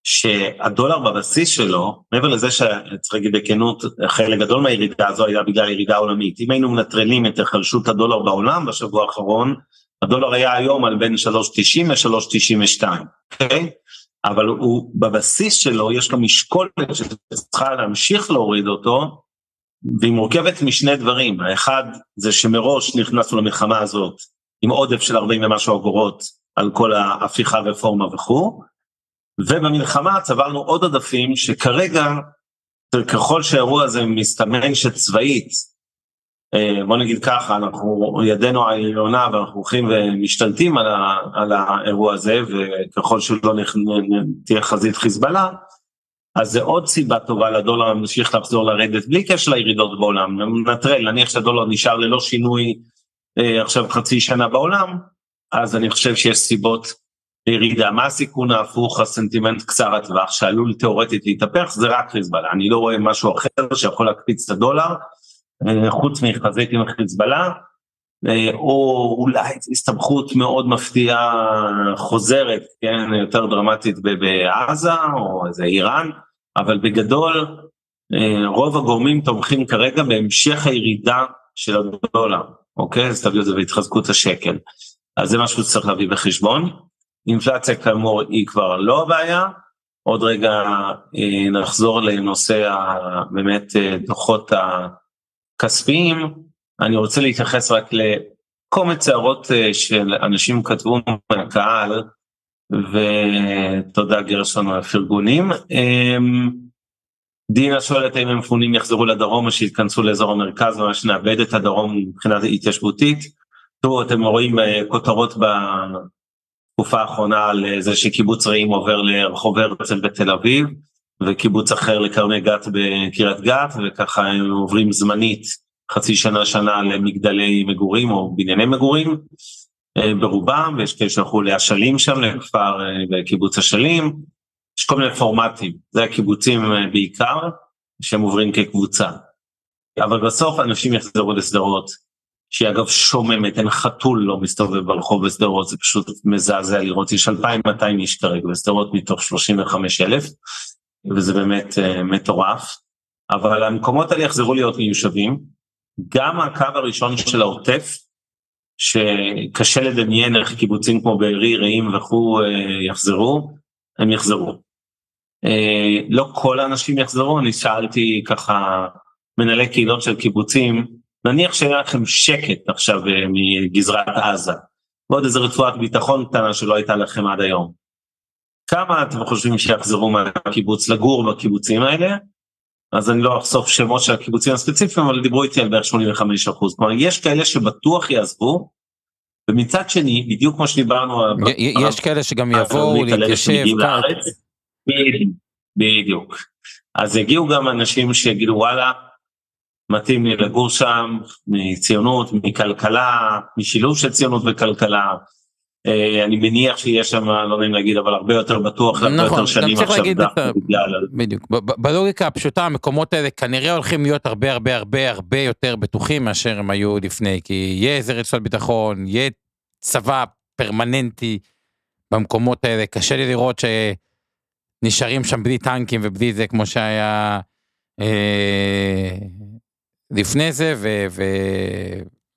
שהדולר בבסיס שלו, מעבר לזה שצריך להגיד בכנות, חלק גדול מהירידה הזו היה בגלל ירידה עולמית. אם היינו מנטרלים את החלשות הדולר בעולם בשבוע האחרון, הדולר היה היום על בין 3.90 ל-3.92, אוקיי? אבל הוא בבסיס שלו יש לו משקולת שצריכה להמשיך להוריד אותו, והיא מורכבת משני דברים, האחד זה שמראש נכנסנו למלחמה הזאת עם עודף של 40 ומשהו אגורות על כל ההפיכה רפורמה וכו', ובמלחמה צברנו עוד עודפים שכרגע, ככל שהאירוע הזה מסתמן שצבאית, אה, בוא נגיד ככה, אנחנו ידנו העליונה ואנחנו הולכים ומשתלטים על, ה, על האירוע הזה, וככל שלא תהיה חזית חיזבאללה, אז זה עוד סיבה טובה לדולר להמשיך לחזור לרדת בלי קשר לירידות בעולם, נטרל, נניח שהדולר נשאר ללא שינוי אה, עכשיו חצי שנה בעולם, אז אני חושב שיש סיבות לירידה. מה הסיכון ההפוך, הסנטימנט קצר הטווח שעלול תאורטית להתהפך, זה רק חיזבאללה. אני לא רואה משהו אחר שיכול להקפיץ את הדולר, אה, חוץ מחזית עם חיזבאללה, אה, או אולי הסתבכות מאוד מפתיעה חוזרת, כן, יותר דרמטית בעזה, או איזה איראן, אבל בגדול, אה, רוב הגורמים תומכים כרגע בהמשך הירידה של הדולר, אוקיי? אז תביאו את זה בהתחזקות השקל. אז זה משהו שצריך להביא בחשבון. אינפלציה כאמור היא כבר לא הבעיה. עוד רגע אה, נחזור לנושא באמת אה, דוחות הכספיים. אני רוצה להתייחס רק לקומץ הערות של אנשים כתבו מהקהל, ותודה גרשון על הפרגונים. דינה שואלת האם המפונים יחזרו לדרום או שיתכנסו לאזור המרכז ממש נאבד את הדרום מבחינה התיישבותית. תראו אתם רואים אה, כותרות בתקופה האחרונה על אה, זה שקיבוץ רעים עובר לרחוב הרצל בתל אביב וקיבוץ אחר לכרמי גת בקריית גת וככה הם עוברים זמנית חצי שנה שנה למגדלי מגורים או בנייני מגורים אה, ברובם ויש כאלה שהלכו לאשלים שם לכפר בקיבוץ אשלים. יש כל מיני פורמטים, זה הקיבוצים אה, בעיקר, שהם עוברים כקבוצה. אבל בסוף אנשים יחזרו לשדרות, שהיא אגב שוממת, אין חתול לא מסתובב ברחוב בשדרות, זה פשוט מזעזע לראות, יש 2,200 איש כרגע בשדרות מתוך 35,000, וזה באמת uh, מטורף. אבל המקומות האלה יחזרו להיות מיושבים. גם הקו הראשון של העוטף, שקשה לדמיין איך קיבוצים כמו בארי, רעים וכו' uh, יחזרו, הם יחזרו. אה, לא כל האנשים יחזרו, אני שאלתי ככה מנהלי קהילות של קיבוצים, נניח שהיה לכם שקט עכשיו אה, מגזרת עזה, ועוד איזה רצועת ביטחון קטנה שלא הייתה לכם עד היום. כמה אתם חושבים שיחזרו מהקיבוץ לגור בקיבוצים האלה? אז אני לא אחשוף שמות של הקיבוצים הספציפיים, אבל דיברו איתי על בערך 85 אחוז. כלומר, יש כאלה שבטוח יעזבו, ומצד שני, בדיוק כמו שדיברנו... יש כאלה שגם יבואו להתיישב. בדיוק, בדיוק. אז יגיעו גם אנשים שיגידו וואלה, מתאים לי לגור שם, מציונות, מכלכלה, משילוב של ציונות וכלכלה. אה, אני מניח שיש שם, לא נעים להגיד, אבל הרבה יותר בטוח, הרבה נכון, יותר שנים עכשיו דווקא בגלל... בדיוק, בלוגיקה הפשוטה המקומות האלה כנראה הולכים להיות הרבה הרבה הרבה הרבה יותר בטוחים מאשר הם היו לפני, כי יהיה איזה רצועת ביטחון, יהיה צבא פרמננטי במקומות האלה, קשה לי לראות ש... נשארים שם בלי טנקים ובלי זה כמו שהיה אה, לפני זה ו, ו,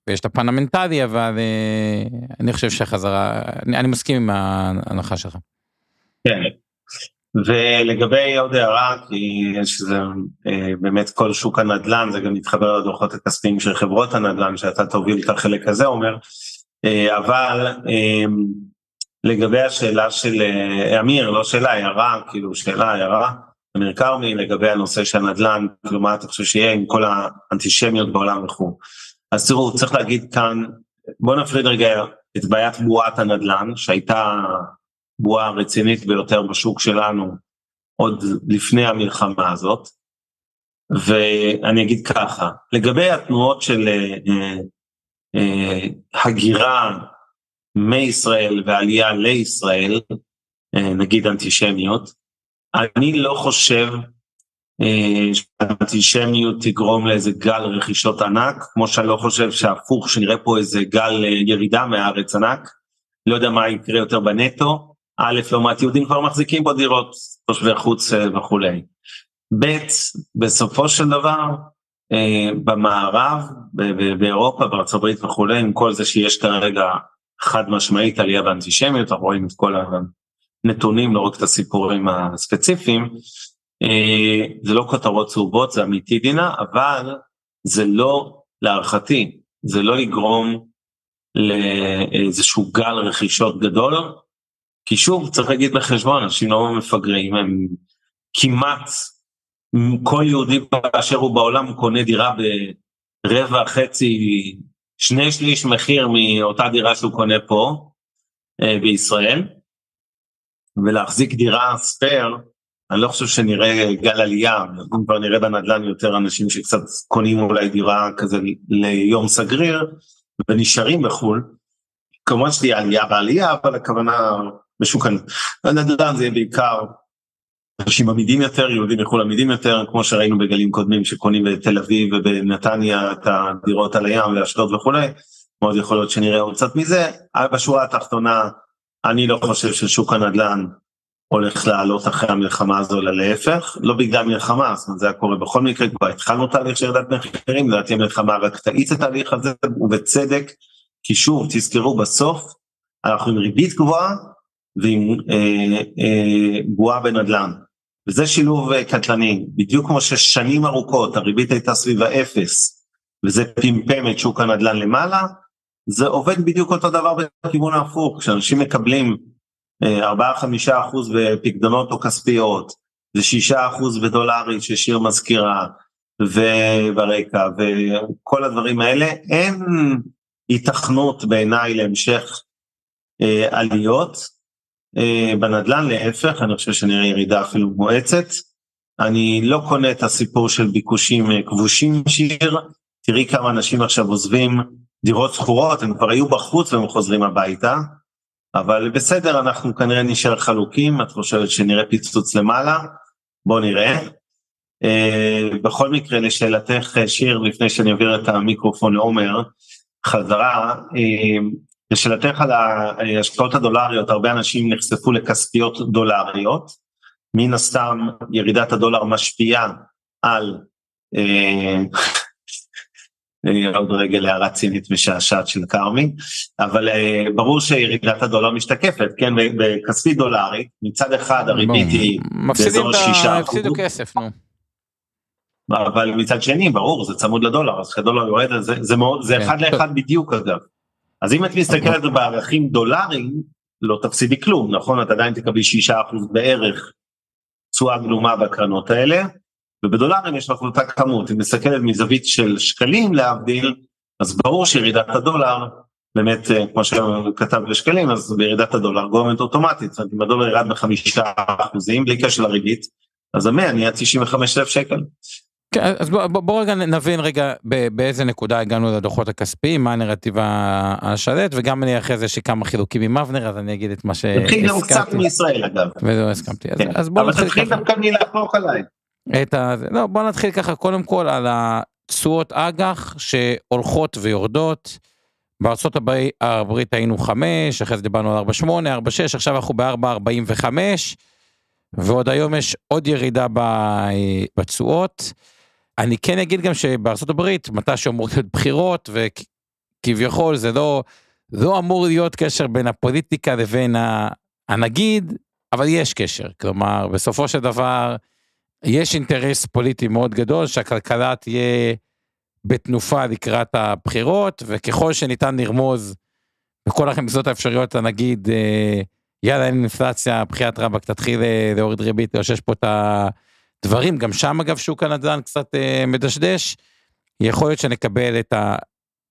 ויש את הפן המנטלי אבל אה, אני חושב שהחזרה אני, אני מסכים עם ההנחה שלך. כן. ולגבי עוד הערה כי יש זה אה, באמת כל שוק הנדל"ן זה גם מתחבר לדוחות הכספיים של חברות הנדל"ן שאתה תוביל את החלק הזה אומר אה, אבל לגבי השאלה של אמיר, לא שאלה, הערה, כאילו שאלה, הערה, אמיר כרמי, לגבי הנושא של הנדל"ן, מה אתה חושב שיהיה עם כל האנטישמיות בעולם וכו'. אז תראו, צריך להגיד כאן, בואו נפריד רגע את בעיית בועת הנדל"ן, שהייתה בועה רצינית ביותר בשוק שלנו עוד לפני המלחמה הזאת, ואני אגיד ככה, לגבי התנועות של אה, אה, אה, הגירה מישראל ועלייה לישראל, אה, נגיד אנטישמיות, אני לא חושב אה, שאנטישמיות תגרום לאיזה גל רכישות ענק, כמו שאני לא חושב שהפוך, שנראה פה איזה גל אה, ירידה מהארץ ענק, לא יודע מה יקרה יותר בנטו, א', מעט יהודים כבר מחזיקים פה דירות, תושבי חוץ וכולי. ב', בסופו של דבר, במערב, באירופה, הברית וכולי, עם כל זה שיש כרגע חד משמעית עלייה באנטישמיות, אנחנו רואים את כל הנתונים, לא רק את הסיפורים הספציפיים. אה, זה לא כותרות צהובות, זה אמיתי דינה, אבל זה לא, להערכתי, זה לא יגרום לאיזשהו גל רכישות גדול, כי שוב, צריך להגיד בחשבון, אנשים לא מפגרים, הם כמעט, כל יהודי באשר הוא בעולם קונה דירה ברבע, חצי, שני שליש מחיר מאותה דירה שהוא קונה פה אה, בישראל, ולהחזיק דירה spare, אני לא חושב שנראה גל עלייה, אנחנו כבר נראה בנדל"ן יותר אנשים שקצת קונים אולי דירה כזה ליום סגריר ונשארים בחו"ל. כמובן שתהיה עלייה בעלייה, אבל הכוונה בשוק הנדל"ן זה יהיה בעיקר אנשים עמידים יותר, יהודים יחול עמידים יותר, כמו שראינו בגלים קודמים שקונים בתל אביב ובנתניה את הדירות על הים ואשדוד וכולי, מאוד יכול להיות שנראה עוד קצת מזה, אבל בשורה התחתונה אני לא חושב ששוק הנדל"ן הולך לעלות אחרי המלחמה הזו, אלא להפך, לא בגלל מלחמה, זאת אומרת זה היה קורה בכל מקרה, כבר התחלנו תהליך של ירידת מחירים, לדעתי המלחמה רק תאיץ את התהליך הזה, ובצדק, כי שוב, תזכרו בסוף, אנחנו עם ריבית גבוהה ועם אה, אה, בועה בנדל"ן. וזה שילוב אה, קטלני, בדיוק כמו ששנים ארוכות הריבית הייתה סביב האפס, וזה פמפם את שוק הנדל"ן למעלה, זה עובד בדיוק אותו דבר בכיוון ההפוך, כשאנשים מקבלים 4-5 אה, אחוז בפקדונות או כספיות, זה 6 אחוז בדולרית ששיר מזכירה, וברקע, וכל הדברים האלה, אין היתכנות בעיניי להמשך אה, עליות אה, בנדל"ן, להפך, אני חושב שנראה ירידה אפילו מואצת. אני לא קונה את הסיפור של ביקושים אה, כבושים שיר, תראי כמה אנשים עכשיו עוזבים דירות שכורות, הם כבר היו בחוץ והם חוזרים הביתה, אבל בסדר, אנחנו כנראה נשאר חלוקים, את חושבת שנראה פיצוץ למעלה? בוא נראה. Uh, בכל מקרה, לשאלתך, שיר, לפני שאני אעביר את המיקרופון לעומר, חזרה, uh, לשאלתך על ההשקעות הדולריות, הרבה אנשים נחשפו לכספיות דולריות, מן הסתם ירידת הדולר משפיעה על אה, עוד רגל הערה צינית משעשעת של כרמי, אבל uh, ברור שירידת הדולר משתקפת, כן, בכספי דולרי, מצד אחד הריבית היא באזור שישה אחוז. מפסידו כסף, נו. אבל מצד שני, ברור, זה צמוד לדולר, אז כשהדולר יורד, זה, זה, מאוד, זה כן. אחד לאחד בדיוק אגב. אז אם את מסתכלת בערכים דולריים, לא תפסידי כלום, נכון? את עדיין תקבלי 6% בערך תשואה גלומה בקרנות האלה, ובדולרים יש לך אותה כמות, אם מסתכלת מזווית של שקלים להבדיל, אז ברור שירידת הדולר, באמת אה, כמו שכתב לשקלים, אז בירידת הדולר גורמת אוטומטית, זאת אומרת אם הדולר ירד בחמישה אחוזים בלי קשר לריבית, אז המאה נהיה 95 אלף שקל. כן, אז בוא, בוא, בוא רגע נבין רגע באיזה נקודה הגענו לדוחות הכספיים, מה הנרטיב השלט, וגם אני אחרי זה שכמה חילוקים עם אבנר, אז אני אגיד את מה שהזכרתי. תתחיל גם קצת מישראל אגב. ולא הסכמתי. כן. אז, אז בוא נתחיל. אבל תתחיל דווקא מלהפוך עליי. את ה... לא, בוא נתחיל ככה קודם כל על התשואות אג"ח שהולכות ויורדות. בארצות הברית היינו 5, אחרי זה דיברנו על 4.8, 4.6, עכשיו אנחנו ב-4.45, ועוד היום יש עוד ירידה בתשואות. אני כן אגיד גם שבארצות הברית, מתי שאמור להיות בחירות, וכביכול זה לא, לא אמור להיות קשר בין הפוליטיקה לבין הנגיד, אבל יש קשר. כלומר, בסופו של דבר, יש אינטרס פוליטי מאוד גדול שהכלכלה תהיה בתנופה לקראת הבחירות, וככל שניתן לרמוז בכל הרמיזות האפשריות לנגיד, אה, יאללה אין אינפלציה, בחיית רבאק תתחיל אה, להוריד ריבית, או שיש פה את ה... דברים, גם שם אגב שוק הנדל"ן קצת אה, מדשדש, יכול להיות שנקבל את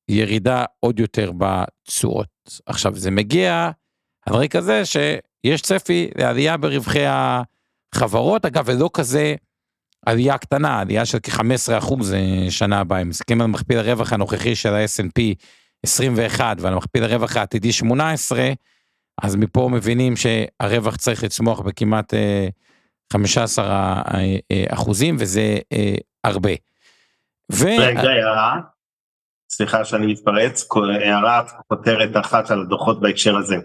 הירידה עוד יותר בתשואות. עכשיו זה מגיע על רקע זה שיש צפי לעלייה ברווחי החברות, אגב ולא כזה עלייה קטנה, עלייה של כ-15 אחוז אה, שנה הבאה, אם מסתכלים על מכפיל הרווח הנוכחי של ה-S&P 21 ועל מכפיל הרווח העתידי 18, אז מפה מבינים שהרווח צריך לצמוח בכמעט אה, 15 אה, אחוזים, וזה אה, הרבה. ו... רגע, הערה, סליחה שאני מתפרץ, הערה כותרת אחת על הדוחות בהקשר הזה.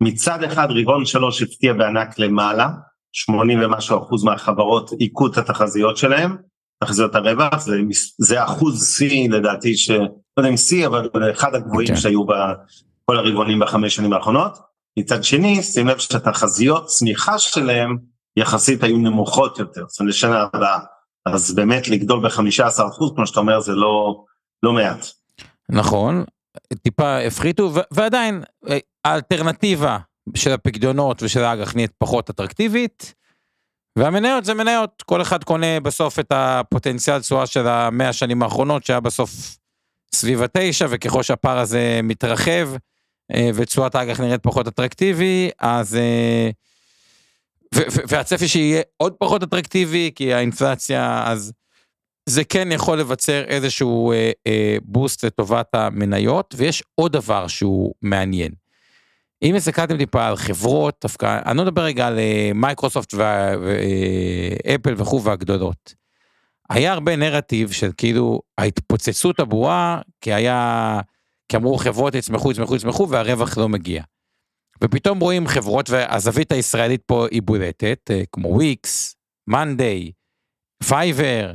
מצד אחד רבעון שלוש הפתיע בענק למעלה, 80 ומשהו אחוז מהחברות היכו את התחזיות שלהם, תחזיות הרווח, זה, זה אחוז שיא לדעתי, ש... לא יודע אם שיא, אבל אחד הגבוהים okay. כן. שהיו בכל הרבעונים בחמש שנים האחרונות. מצד שני, שים לב שהתחזיות צמיחה שלהם יחסית היו נמוכות יותר, זאת אומרת לשנה הבאה, אז באמת לגדול ב-15% כמו שאתה אומר זה לא, לא מעט. נכון, טיפה הפחיתו ועדיין אה, האלטרנטיבה של הפקדונות ושל האג"ח נהיית פחות אטרקטיבית. והמניות זה מניות, כל אחד קונה בסוף את הפוטנציאל תשואה של המאה השנים האחרונות שהיה בסוף סביב התשע וככל שהפער הזה מתרחב אה, ותשואת האג"ח נראית פחות אטרקטיבי אז אה, והצפי שיהיה עוד פחות אטרקטיבי, כי האינפלציה, אז זה כן יכול לבצר איזשהו אה, אה, בוסט לטובת המניות, ויש עוד דבר שהוא מעניין. אם הסתכלתם טיפה על חברות, דווקא, אני לא מדבר רגע על אה, מייקרוסופט ואפל וכו' והגדולות. היה הרבה נרטיב של כאילו ההתפוצצות הבועה, כי היה, כי אמרו חברות יצמחו, יצמחו, יצמחו, והרווח לא מגיע. ופתאום רואים חברות, והזווית הישראלית פה היא בולטת, אה, כמו וויקס, מאנדיי, פייבר,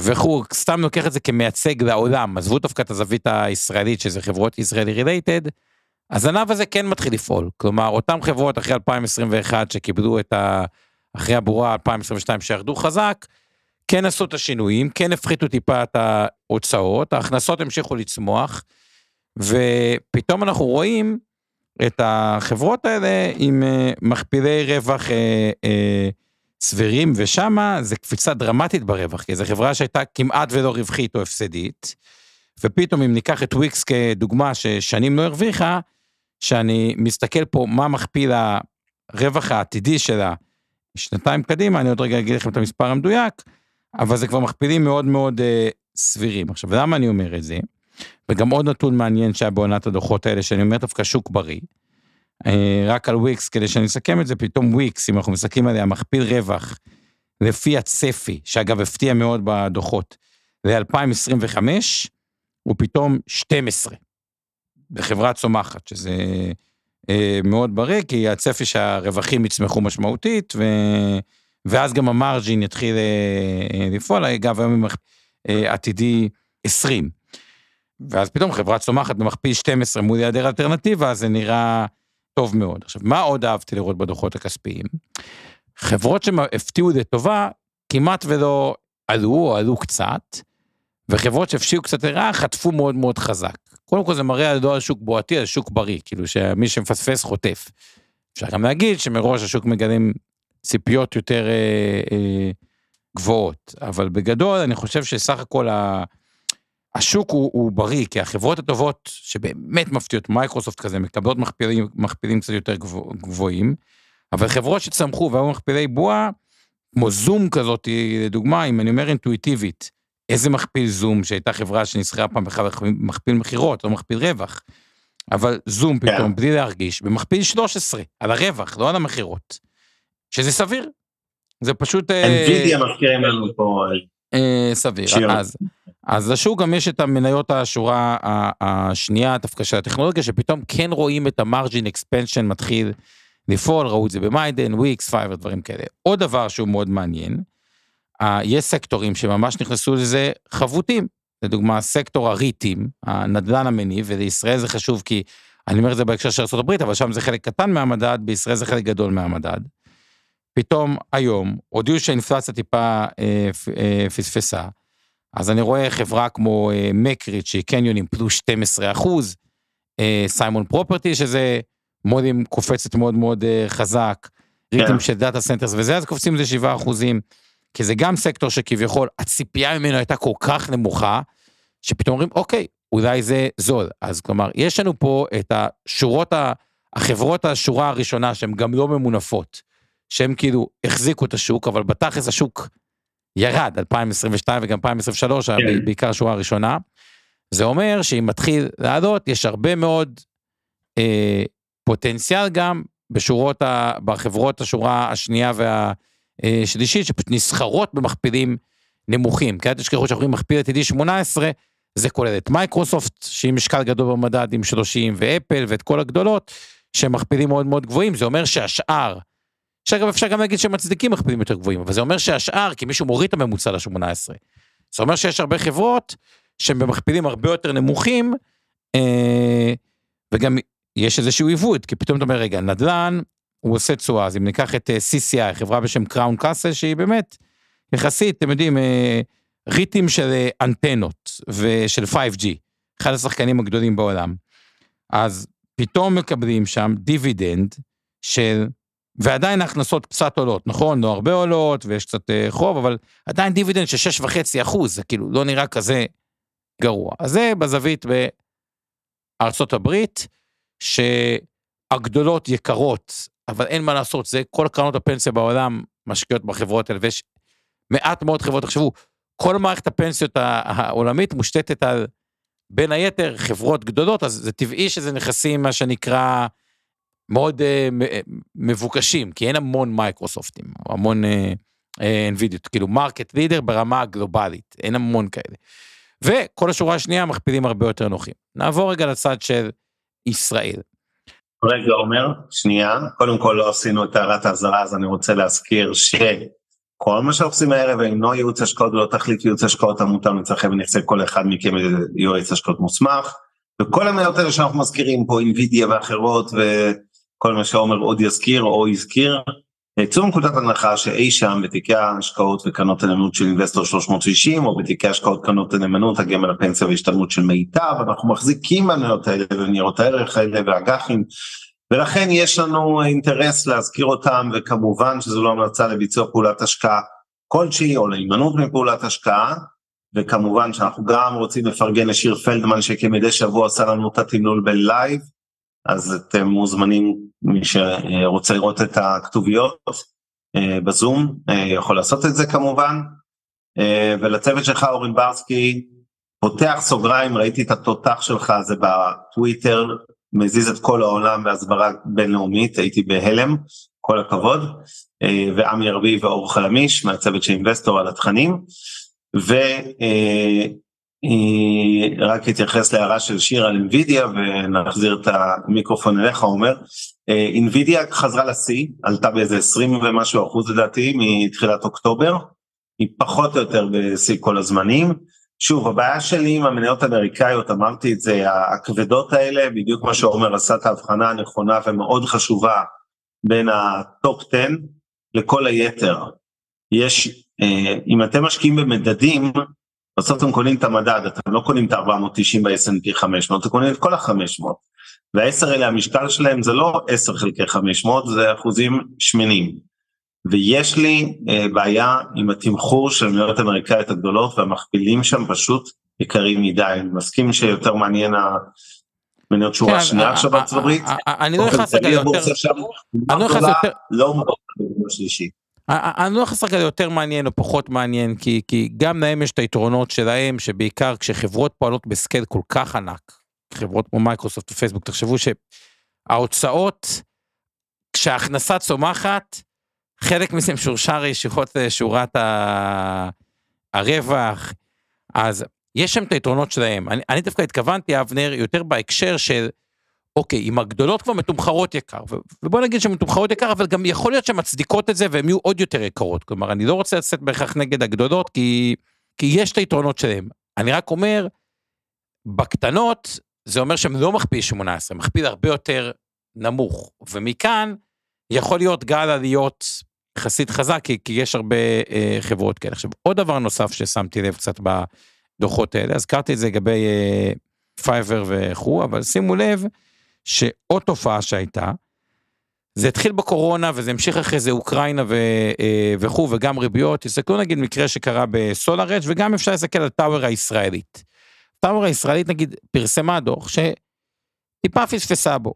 וכו', סתם לוקח את זה כמייצג לעולם, עזבו דווקא את הזווית הישראלית, שזה חברות Israeli related, הזנב הזה כן מתחיל לפעול. כלומר, אותן חברות אחרי 2021 שקיבלו את ה... אחרי הבורה 2022 שירדו חזק, כן עשו את השינויים, כן הפחיתו טיפה את ההוצאות, ההכנסות המשיכו לצמוח, ופתאום אנחנו רואים את החברות האלה עם uh, מכפילי רווח uh, uh, סבירים, ושמה זה קפיצה דרמטית ברווח, כי זו חברה שהייתה כמעט ולא רווחית או הפסדית, ופתאום אם ניקח את וויקס כדוגמה ששנים לא הרוויחה, שאני מסתכל פה מה מכפיל הרווח העתידי שלה שנתיים קדימה, אני עוד רגע אגיד לכם את המספר המדויק, אבל זה כבר מכפילים מאוד מאוד אה, סבירים. עכשיו, למה אני אומר את זה? וגם עוד נתון מעניין שהיה בעונת הדוחות האלה, שאני אומר דווקא שוק בריא. אה, רק על וויקס, כדי שאני אסכם את זה, פתאום וויקס, אם אנחנו מסתכלים עליה, מכפיל רווח לפי הצפי, שאגב הפתיע מאוד בדוחות, ל-2025, הוא פתאום 12. בחברה צומחת, שזה אה, מאוד בריא, כי הצפי שהרווחים יצמחו משמעותית, ו... ואז גם המרג'ין יתחיל אה, לפעול, אגב, היום אה, עתידי 20. ואז פתאום חברה צומחת במכפיל 12 מול היעדר אלטרנטיבה, זה נראה טוב מאוד. עכשיו, מה עוד אהבתי לראות בדוחות הכספיים? חברות שהפתיעו לטובה, כמעט ולא עלו או עלו קצת, וחברות שהפשיעו קצת לרעה חטפו מאוד מאוד חזק. קודם כל זה מראה על על שוק בועתי, על שוק בריא, כאילו שמי שמפספס חוטף. אפשר גם להגיד שמראש השוק מגלים ציפיות יותר אה, אה, גבוהות, אבל בגדול אני חושב שסך הכל ה... השוק הוא, הוא בריא, כי החברות הטובות שבאמת מפתיעות, מייקרוסופט כזה, מקבלות מכפילים, מכפילים קצת יותר גבוה, גבוהים, אבל חברות שצמחו והיו מכפילי בועה, כמו זום כזאת, לדוגמה, אם אני אומר אינטואיטיבית, איזה מכפיל זום שהייתה חברה שנסחרה פעם בכלל מכפיל מכירות, לא מכפיל רווח. אבל זום כן. פתאום, yeah. בלי להרגיש, במכפיל 13, על הרווח, לא על המכירות. שזה סביר. זה פשוט... אה, מזכירים לנו פה. אה, אה סביר. אז, אז לשוק גם יש את המניות השורה השנייה, דווקא של הטכנולוגיה, שפתאום כן רואים את המרג'ין אקספנשן מתחיל לפעול, ראו את זה במאנדיי, וויקס, פייבר, דברים כאלה. עוד דבר שהוא מאוד מעניין, יש סקטורים שממש נכנסו לזה חבוטים. לדוגמה, סקטור הריטים, הנדל"ן המניב, ולישראל זה חשוב כי, אני אומר את זה בהקשר של ארה"ב, אבל שם זה חלק קטן מהמדד, בישראל זה חלק גדול מהמדד. פתאום היום הודיעו שהאינפלציה טיפה אה, אה, פספסה, אז אני רואה חברה כמו אה, Macerich שהיא קניונים פלוס 12 אחוז, אה, Simon Property שזה מולים קופצת מאוד מאוד אה, חזק, ריטים yeah. כן. של data centers וזה, אז קופצים לזה 7 אחוזים. כי זה גם סקטור שכביכול הציפייה ממנו הייתה כל כך נמוכה, שפתאום אומרים, אוקיי, אולי זה זול. אז כלומר, יש לנו פה את השורות, החברות השורה הראשונה שהן גם לא ממונפות, שהן כאילו החזיקו את השוק, אבל בתכלס השוק ירד, 2022 וגם 2023, כן. בעיקר השורה הראשונה. זה אומר שאם מתחיל לעלות, יש הרבה מאוד אה, פוטנציאל גם בשורות, ה, בחברות השורה השנייה וה... אה, שלישית, שפשוט נסחרות במכפילים נמוכים. כי אל תשכחו שאנחנו רואים מכפיל עתידי 18, זה כולל את מייקרוסופט, שהיא משקל גדול במדד עם 30, ואפל ואת כל הגדולות, שהם מכפילים מאוד מאוד גבוהים, זה אומר שהשאר, שאגב אפשר גם להגיד שהם מצדיקים מכפילים יותר גבוהים, אבל זה אומר שהשאר, כי מישהו מוריד את הממוצע ל-18. זה אומר שיש הרבה חברות שהן במכפילים הרבה יותר נמוכים, אה, וגם יש איזשהו עיוות, כי פתאום אתה אומר, רגע, נדל"ן, הוא עושה תשואה, אז אם ניקח את אה, CCI, חברה בשם קראון קאסל, שהיא באמת, יחסית, אתם יודעים, אה, ריטים של אה, אנטנות ושל 5G, אחד השחקנים הגדולים בעולם. אז פתאום מקבלים שם דיבידנד של, ועדיין ההכנסות קצת עולות, נכון? לא הרבה עולות ויש קצת חוב, אבל עדיין דיבידנד של 6.5 אחוז, זה כאילו לא נראה כזה גרוע. אז זה בזווית בארצות הברית, שהגדולות יקרות אבל אין מה לעשות, זה כל קרנות הפנסיה בעולם משקיעות בחברות האלה, ויש מעט מאוד חברות, תחשבו, כל מערכת הפנסיות העולמית מושתתת על, בין היתר, חברות גדולות, אז זה טבעי שזה נכסים, מה שנקרא, מאוד uh, מבוקשים, כי אין המון מייקרוסופטים, המון uh, NVIDIA, כאילו market leader ברמה הגלובלית, אין המון כאלה. וכל השורה השנייה מכפילים הרבה יותר נוחים. נעבור רגע לצד של ישראל. רגע אומר, שנייה, קודם כל לא עשינו את הערת האזהרה אז אני רוצה להזכיר שכל מה שאנחנו עושים הערב אינו ייעוץ השקעות ולא תחליט ייעוץ השקעות המותר מצלכם ונכסי כל אחד מכם יועץ השקעות מוסמך. וכל המניות האלה שאנחנו מזכירים פה אינווידיה ואחרות וכל מה שעומר עוד יזכיר או יזכיר צאו נקודת הנחה שאי שם בתיקי ההשקעות וקרנות הנאמנות של אינבסטור 360 או בתיקי השקעות קרנות הנאמנות הגמל הפנסיה והשתלמות של מיטב אנחנו מחזיקים במניות האלה וניירות הערך האלה ואג"חים ולכן יש לנו אינטרס להזכיר אותם וכמובן שזו לא המלצה לביצוע פעולת השקעה כלשהי או להימנעות מפעולת השקעה וכמובן שאנחנו גם רוצים לפרגן לשיר פלדמן שכמדי שבוע עשה לנו את התמלול בלייב אז אתם מוזמנים, מי שרוצה לראות את הכתוביות אה, בזום אה, יכול לעשות את זה כמובן. אה, ולצוות שלך אורן ברסקי, פותח סוגריים, ראיתי את התותח שלך זה בטוויטר, מזיז את כל העולם בהסברה בינלאומית, הייתי בהלם, כל הכבוד. ועמי ארבי ואור חלמיש מהצוות של אינבסטור על התכנים. ו... רק אתייחס להערה של שיר על אינווידיה ונחזיר את המיקרופון אליך, אומר, אינווידיה חזרה לשיא, עלתה באיזה 20 ומשהו אחוז לדעתי מתחילת אוקטובר, היא פחות או יותר בשיא כל הזמנים. שוב, הבעיה שלי עם המניות האמריקאיות, אמרתי את זה, הכבדות האלה, בדיוק מה שעומר עשה את ההבחנה הנכונה ומאוד חשובה בין ה top 10 לכל היתר. יש, אם אתם משקיעים במדדים, בסוף אתם קונים את המדד, אתם לא קונים את ה-490 ב-S&P 500, אתם קונים את כל ה-500. וה-10 האלה המשקל שלהם זה לא 10 חלקי 500, זה אחוזים שמנים. ויש לי אה, בעיה עם התמחור של מניות אמריקאיות הגדולות והמכפילים שם פשוט יקרים מדי, אני מסכים שיותר מעניין המניות שורה כן, שנייה עכשיו בארצות הברית. אני לא נכנס רגע יותר, אני לא נכנס יותר, לא שלישי. אני לא נכנס רגע יותר מעניין או פחות מעניין, כי, כי גם להם יש את היתרונות שלהם, שבעיקר כשחברות פועלות ב scale כל כך ענק, חברות כמו מייקרוסופט ופייסבוק, תחשבו שההוצאות, כשההכנסה צומחת, חלק מזה משורשר ישירות לשורת ה... הרווח, אז יש שם את היתרונות שלהם. אני, אני דווקא התכוונתי, אבנר, יותר בהקשר של אוקיי, אם הגדולות כבר מתומחרות יקר, ובוא נגיד שהן מתומחרות יקר, אבל גם יכול להיות שהן מצדיקות את זה והן יהיו עוד יותר יקרות. כלומר, אני לא רוצה לצאת בהכרח נגד הגדולות, כי, כי יש את היתרונות שלהן. אני רק אומר, בקטנות, זה אומר שהן לא מכפיל 18, מכפיל הרבה יותר נמוך. ומכאן יכול להיות גל עליות יחסית חזק, כי, כי יש הרבה אה, חברות כאלה. עכשיו, עוד דבר נוסף ששמתי לב קצת בדוחות האלה, הזכרתי את זה לגבי אה, פייבר וכו', אבל שימו לב, שעוד תופעה שהייתה, זה התחיל בקורונה וזה המשיך אחרי זה אוקראינה אה, וכו' וגם ריביות, תסתכלו נגיד מקרה שקרה בסולאר אדג' וגם אפשר להסתכל על טאוור הישראלית. טאוור הישראלית נגיד פרסמה דוח שטיפה פספסה בו.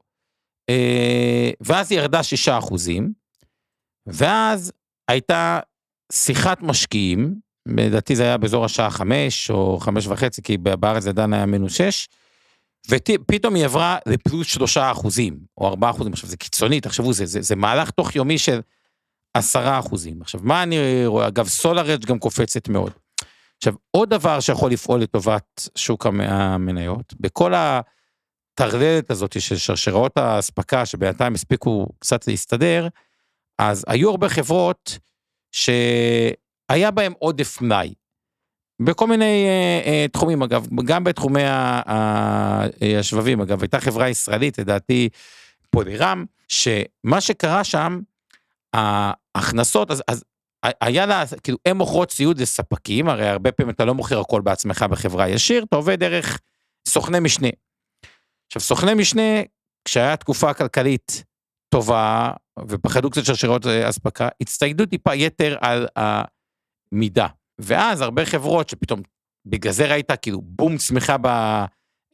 אה, ואז היא ירדה שישה אחוזים, ואז הייתה שיחת משקיעים, לדעתי זה היה באזור השעה חמש או חמש וחצי, כי בארץ זה עדיין היה מינוס שש, ופתאום היא עברה לפלוס שלושה אחוזים, או ארבעה אחוזים, עכשיו זה קיצוני, תחשבו, זה, זה, זה מהלך תוך יומי של עשרה אחוזים. עכשיו, מה אני רואה? אגב, סולארג' גם קופצת מאוד. עכשיו, עוד דבר שיכול לפעול לטובת שוק המניות, בכל הטרללת הזאת של שרשראות האספקה, שבינתיים הספיקו קצת להסתדר, אז היו הרבה חברות שהיה בהן עודף מלאי. בכל מיני אה, אה, תחומים אגב, גם בתחומי השבבים אגב, הייתה חברה ישראלית לדעתי פולירם, שמה שקרה שם, ההכנסות, אז, אז היה לה, כאילו הם מוכרות ציוד לספקים, הרי הרבה פעמים אתה לא מוכר הכל בעצמך בחברה ישיר, אתה עובד דרך סוכני משנה. עכשיו סוכני משנה, כשהיה תקופה כלכלית טובה, ופחדו קצת שרשרות אה, אספקה, הצטיידו טיפה יתר על המידה. ואז הרבה חברות שפתאום, בגלל זה ראית כאילו בום צמיחה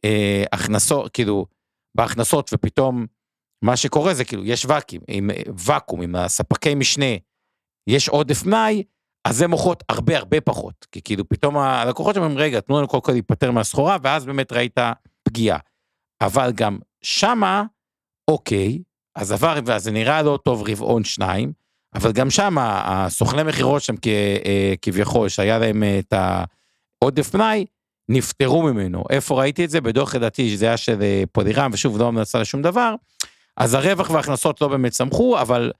בהכנסות, כאילו, בהכנסות, ופתאום מה שקורה זה כאילו, יש ואקים, עם ואקום, עם הספקי משנה, יש עודף מלאי, אז זה מוכרות הרבה הרבה פחות. כי כאילו פתאום הלקוחות אומרים, רגע, תנו לנו קודם כל להיפטר מהסחורה, ואז באמת ראית פגיעה. אבל גם שמה, אוקיי, אז עבר, ואז נראה לא טוב רבעון שניים, אבל גם שם הסוכני מכירות שם אה, כביכול, שהיה להם אה, את העודף מלאי, נפטרו ממנו. איפה ראיתי את זה? בדוח לדעתי שזה היה של אה, פולירם, ושוב, לא המלצה לשום דבר. אז הרווח וההכנסות לא באמת צמחו, אבל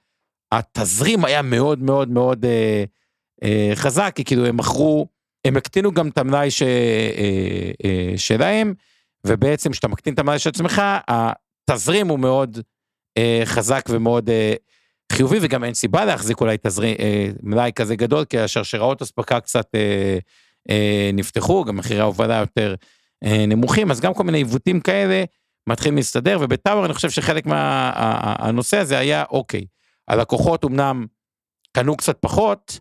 התזרים היה מאוד מאוד מאוד אה, אה, חזק, כי כאילו הם מכרו, הם הקטינו גם את המלאי ש, אה, אה, שלהם, ובעצם כשאתה מקטין את המלאי של עצמך, התזרים הוא מאוד אה, חזק ומאוד אה, חיובי, וגם אין סיבה להחזיק אולי תזרים, אה, מלאי כזה גדול, כי השרשראות אספקה קצת אה, אה, נפתחו, גם מחירי ההובלה יותר אה, נמוכים, אז גם כל מיני עיוותים כאלה מתחילים להסתדר, ובטאוור אני חושב שחלק מהנושא מה, הזה היה, אוקיי, הלקוחות אמנם קנו קצת פחות,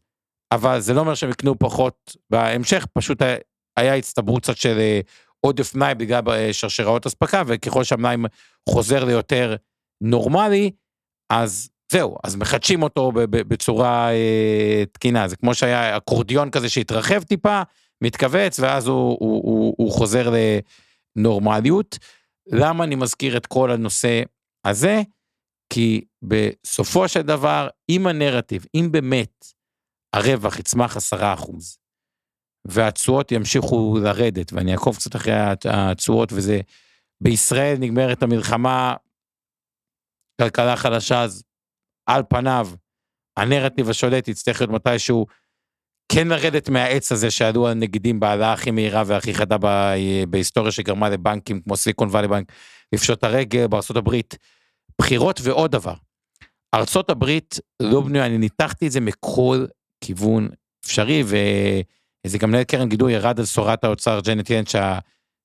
אבל זה לא אומר שהם יקנו פחות בהמשך, פשוט היה הצטברות קצת של אה, עודף מים בגלל אה, שרשראות אספקה, וככל שהמים חוזר ליותר נורמלי, אז זהו, אז מחדשים אותו בצורה אה, תקינה. זה כמו שהיה אקורדיון כזה שהתרחב טיפה, מתכווץ, ואז הוא, הוא, הוא, הוא חוזר לנורמליות. למה אני מזכיר את כל הנושא הזה? כי בסופו של דבר, אם הנרטיב, אם באמת הרווח יצמח עשרה אחוז, והתשואות ימשיכו לרדת, ואני אעקוב קצת אחרי התשואות, וזה, בישראל נגמרת המלחמה, כלכלה חדשה, אז על פניו, הנרטיב השולט יצטרך להיות מתישהו כן לרדת מהעץ הזה שעלו הנגידים בהעלאה הכי מהירה והכי חדה בהיסטוריה שגרמה לבנקים כמו סיליקון וואלי בנק לפשוט הרגל בארצות הברית. בחירות ועוד דבר. ארצות הברית לא בנויה, אני ניתחתי את זה מכל כיוון אפשרי וזה גם מנהל קרן גידור ירד על שורת האוצר ג'נט ילן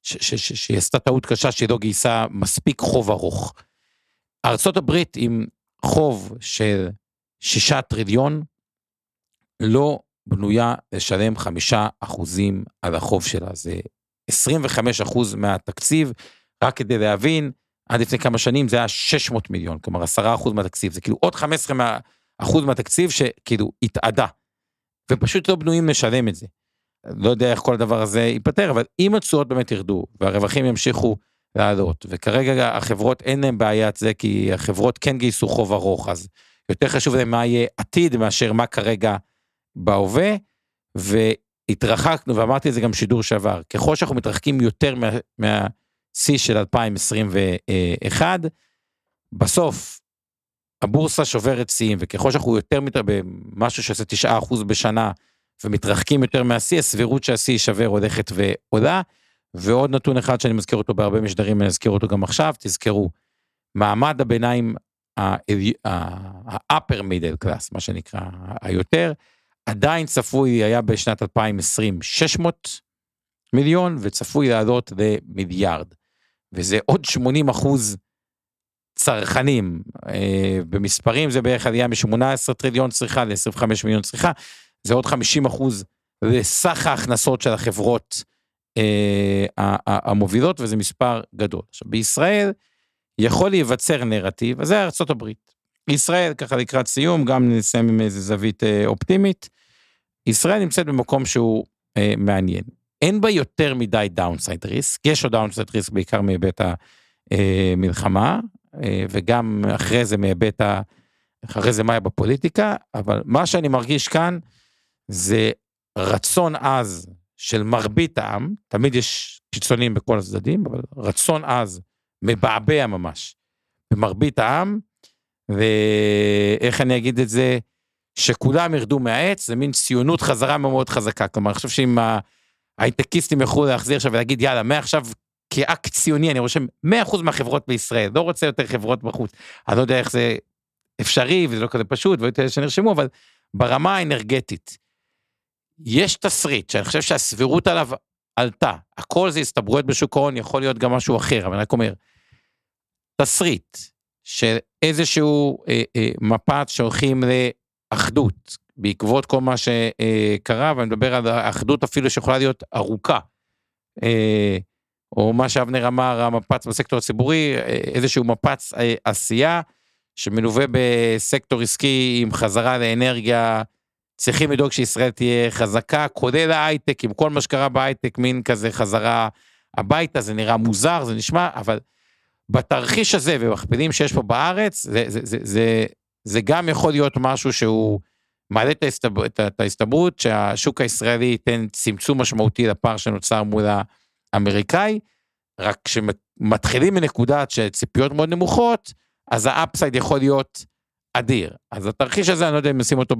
שהיא עשתה טעות קשה שהיא לא גייסה מספיק חוב ארוך. ארצות הברית עם חוב של שישה טריליון לא בנויה לשלם חמישה אחוזים על החוב שלה, זה 25 אחוז מהתקציב, רק כדי להבין, עד לפני כמה שנים זה היה 600 מיליון, כלומר 10 אחוז מהתקציב, זה כאילו עוד 15 אחוז מהתקציב שכאילו התאדה, ופשוט לא בנויים לשלם את זה. לא יודע איך כל הדבר הזה ייפתר, אבל אם התשואות באמת ירדו והרווחים ימשיכו לעלות, וכרגע החברות אין להם בעיית זה, כי החברות כן גייסו חוב ארוך, אז יותר חשוב להם מה יהיה עתיד מאשר מה כרגע בהווה, והתרחקנו, ואמרתי את זה גם שידור שעבר, ככל שאנחנו מתרחקים יותר מה, מהשיא של 2021, בסוף הבורסה שוברת שיאים, וככל שאנחנו יותר מת... במשהו שעושה 9% בשנה, ומתרחקים יותר מהשיא, הסבירות שהשיא יישבר הולכת ועולה. ועוד נתון אחד שאני מזכיר אותו בהרבה משדרים, אני אזכיר אותו גם עכשיו, תזכרו, מעמד הביניים ה-upper middle class, מה שנקרא, היותר, עדיין צפוי היה בשנת 2020 600 מיליון, וצפוי לעלות למיליארד. וזה עוד 80 אחוז צרכנים, אה, במספרים זה בערך עלייה מ-18 טריליון צריכה ל-25 מיליון צריכה, זה עוד 50 אחוז לסך ההכנסות של החברות המובילות, וזה מספר גדול. עכשיו, בישראל יכול להיווצר נרטיב, אז זה ארצות הברית. ישראל, ככה לקראת סיום, גם נסיים עם איזה זווית אה, אופטימית. ישראל נמצאת במקום שהוא אה, מעניין. אין בה יותר מדי downside risk, יש עוד downside risk בעיקר מהיבט המלחמה, אה, וגם אחרי זה מהיבט ה... אחרי זה מה היה בפוליטיקה, אבל מה שאני מרגיש כאן זה רצון עז של מרבית העם, תמיד יש קיצונים בכל הצדדים, אבל רצון עז, מבעבע ממש, במרבית העם, ואיך אני אגיד את זה, שכולם ירדו מהעץ, זה מין ציונות חזרה מאוד חזקה. כלומר, אני חושב שאם ההייטקיסטים יוכלו להחזיר עכשיו ולהגיד, יאללה, מעכשיו כאקט ציוני, אני רושם 100% מהחברות בישראל, לא רוצה יותר חברות בחוץ. אני לא יודע איך זה אפשרי, וזה לא כזה פשוט, והיו כאלה שנרשמו, אבל ברמה האנרגטית, יש תסריט שאני חושב שהסבירות עליו עלתה, הכל זה הסתברויות בשוק ההון, יכול להיות גם משהו אחר, אבל אני רק אומר, תסריט של איזשהו אה, אה, מפת שהולכים לאחדות, בעקבות כל מה שקרה, ואני מדבר על האחדות אפילו שיכולה להיות ארוכה, אה, או מה שאבנר אמר, המפץ בסקטור הציבורי, אה, איזשהו מפץ אה, עשייה, שמלווה בסקטור עסקי עם חזרה לאנרגיה צריכים לדאוג שישראל תהיה חזקה, כולל ההייטק, עם כל מה שקרה בהייטק, מין כזה חזרה הביתה, זה נראה מוזר, זה נשמע, אבל בתרחיש הזה ומכפילים שיש פה בארץ, זה, זה, זה, זה, זה גם יכול להיות משהו שהוא מעלה את, ההסתבר, את ההסתברות שהשוק הישראלי ייתן צמצום משמעותי לפער שנוצר מול האמריקאי, רק כשמתחילים מנקודת שציפיות מאוד נמוכות, אז האפסייד יכול להיות אדיר. אז התרחיש הזה, אני לא יודע אם נשים אותו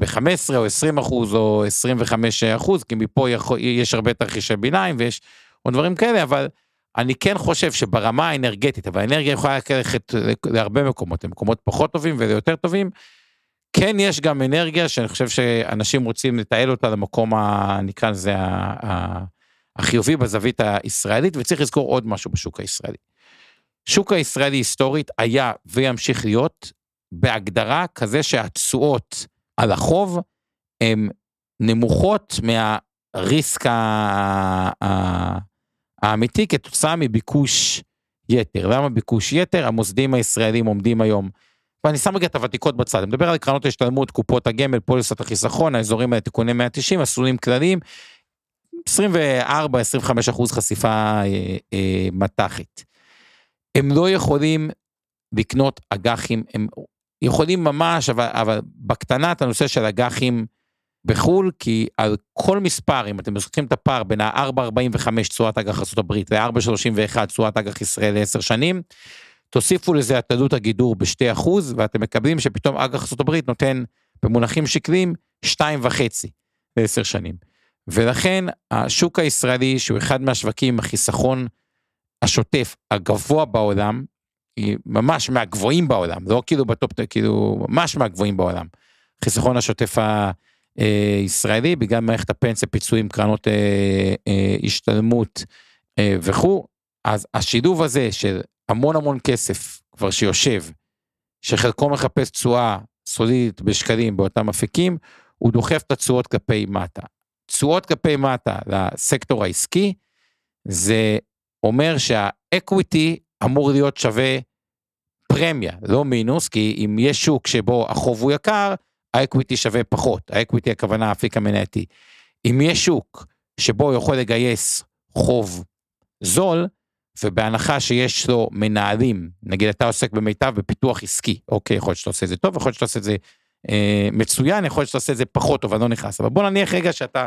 ב-15 או 20 אחוז או 25 אחוז, כי מפה יכול, יש הרבה תרחישי ביניים ויש עוד דברים כאלה, אבל אני כן חושב שברמה האנרגטית, אבל האנרגיה יכולה ללכת להרבה מקומות, למקומות פחות טובים וליותר טובים, כן יש גם אנרגיה שאני חושב שאנשים רוצים לתעל אותה למקום, ה, נקרא לזה, החיובי בזווית הישראלית, וצריך לזכור עוד משהו בשוק הישראלי. שוק הישראלי היסטורית היה וימשיך להיות בהגדרה כזה שהתשואות על החוב הן נמוכות מהריסק האמיתי כתוצאה מביקוש יתר. למה ביקוש יתר? המוסדים הישראלים עומדים היום, ואני שם רגע את הוותיקות בצד, אני מדבר על קרנות ההשתלמות, קופות הגמל, פוליסת החיסכון, האזורים האלה, תיקוני 190, מסלולים כלליים, 24-25 אחוז חשיפה אה, אה, מט"חית. הם לא יכולים לקנות אג"חים, הם יכולים ממש, אבל, אבל בקטנה את הנושא של אג"חים בחו"ל, כי על כל מספר, אם אתם מסתכלים את הפער בין ה-4.45 תשואת אג"ח ארה"ב ל-4.31 תשואת אג"ח ישראל ל-10 שנים, תוסיפו לזה את עלות הגידור ב-2% ואתם מקבלים שפתאום אג"ח ארה"ב נותן במונחים שקליים 2.5 ל-10 שנים. ולכן השוק הישראלי, שהוא אחד מהשווקים עם החיסכון השוטף הגבוה בעולם, היא ממש מהגבוהים בעולם, לא כאילו בטופ, כאילו ממש מהגבוהים בעולם. חיסכון השוטף הישראלי, בגלל מערכת הפנסיה, פיצויים, קרנות אה, אה, השתלמות אה, וכו', אז השילוב הזה של המון המון כסף כבר שיושב, שחלקו מחפש תשואה סולידית בשקלים באותם אפיקים, הוא דוחף את התשואות כלפי מטה. תשואות כלפי מטה לסקטור העסקי, זה אומר שה equity אמור להיות שווה פרמיה, לא מינוס, כי אם יש שוק שבו החוב הוא יקר, ה equity שווה פחות, ה equity הכוונה האפיק המנייתי. אם יש שוק שבו הוא יכול לגייס חוב זול, ובהנחה שיש לו מנהלים, נגיד אתה עוסק במיטב בפיתוח עסקי, אוקיי, יכול להיות שאתה עושה את זה טוב, יכול להיות שאתה עושה את זה אה, מצוין, יכול להיות שאתה עושה את זה פחות טוב, אני לא נכנס, אבל בוא נניח רגע שאתה,